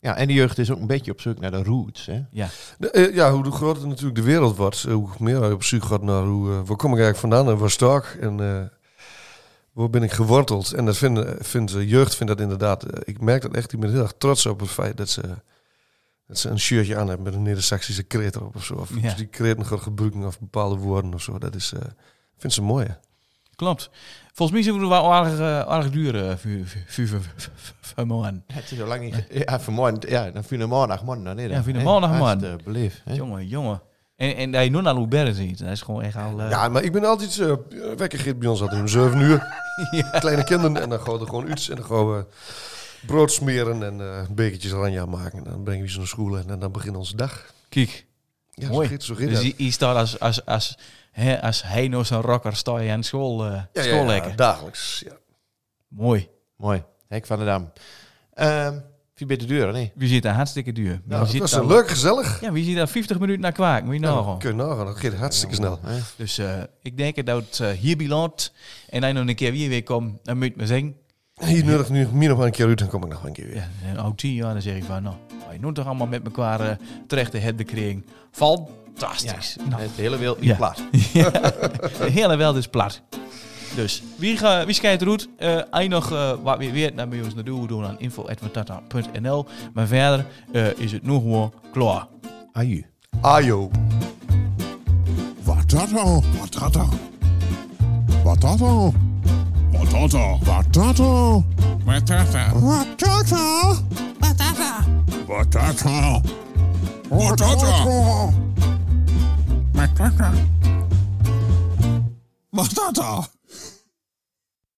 C: Ja, en de jeugd is ook een beetje op zoek naar de roots. Hè?
D: Ja,
G: De, eh, ja, hoe groter natuurlijk de wereld wordt, eh, hoe meer je op zoek gaat naar hoe, eh, waar kom ik eigenlijk vandaan en waar sta ik en eh, waar ben ik geworteld. En dat vindt, vindt de jeugd vindt dat inderdaad, ik merk dat echt, ik ben heel erg trots op het feit dat ze, dat ze een shirtje aan hebben met een Neder-Saxische kreet erop of zo. Of
D: Ja.
G: die kreet nog gaat gebruiken of bepaalde woorden of zo. Dat is, eh vind ze mooi. hè.
D: Klopt. Volgens mij zijn we wel aardig, eh, aardig duur eh, voor- voor- voor- voor- voor- voor morgen.
C: Het is zo lang niet... Ja, vanmorgen, ja, dan vind je maandag man. Dan,
D: Ja, vind je maandag, man.
C: Beleefd.
D: Jongen, jongen. En, en dat je nu naar Loubert ziet, dat is gewoon echt al... eh,
G: Ja, maar ik ben altijd, uh, wekker bij ons altijd om 7 uur. Kleine kinderen en dan gaan we er gewoon iets en dan gaan we brood smeren en eh bekertjes oranje maken. En dan brengen we ze naar school en, dan begint onze dag.
D: Kijk,
G: Ja,
D: Mooi.
G: Zo zo
D: dus die staat als, als, als, hè, als nou zo'n rocker sta je aan school, eh
G: Ja, ja,
D: school
G: ja,
D: lekker.
G: dagelijks. Ja.
D: Mooi.
C: Mooi. Hek van de Dam. Ehm wie bent de deur, nee?
D: Wie zit daar hartstikke duur. Wie
G: Nou, dat was leuk, gezellig.
D: Ja, wie zit daar 50 minuten naar kwaak? Moet je
G: Nou,
D: nagaan.
G: kun je nagaan, dat gaat hartstikke snel.
C: Hè?
D: Dus eh, ik denk dat het eh, hier belandt. En dan nog een keer weer weer komt, dan moet je me zeggen.
G: Hier nodig nu meer nog maar een keer uit, dan kom ik nog een keer weer.
D: Ja, en oud tien jaar, dan zeg ik van, nou, je nu toch allemaal met elkaar eh, terecht te hebben gekregen. Fantastisch. Nou,
C: De hele wereld
D: Ja.
C: is plat.
D: Ja, de hele wereld is plat. Dus wie, ga, wie schijnt eruit? Eh als je nog eh, wat weer weet, dan moet je ons naartoe doen aan info.matata.nl. Maar verder eh, is het nu gewoon klaar.
C: Aju.
G: Ajo.
A: Wat dat al?
B: Wat dat dan?
A: Wat dat al?
B: Wat dat dan?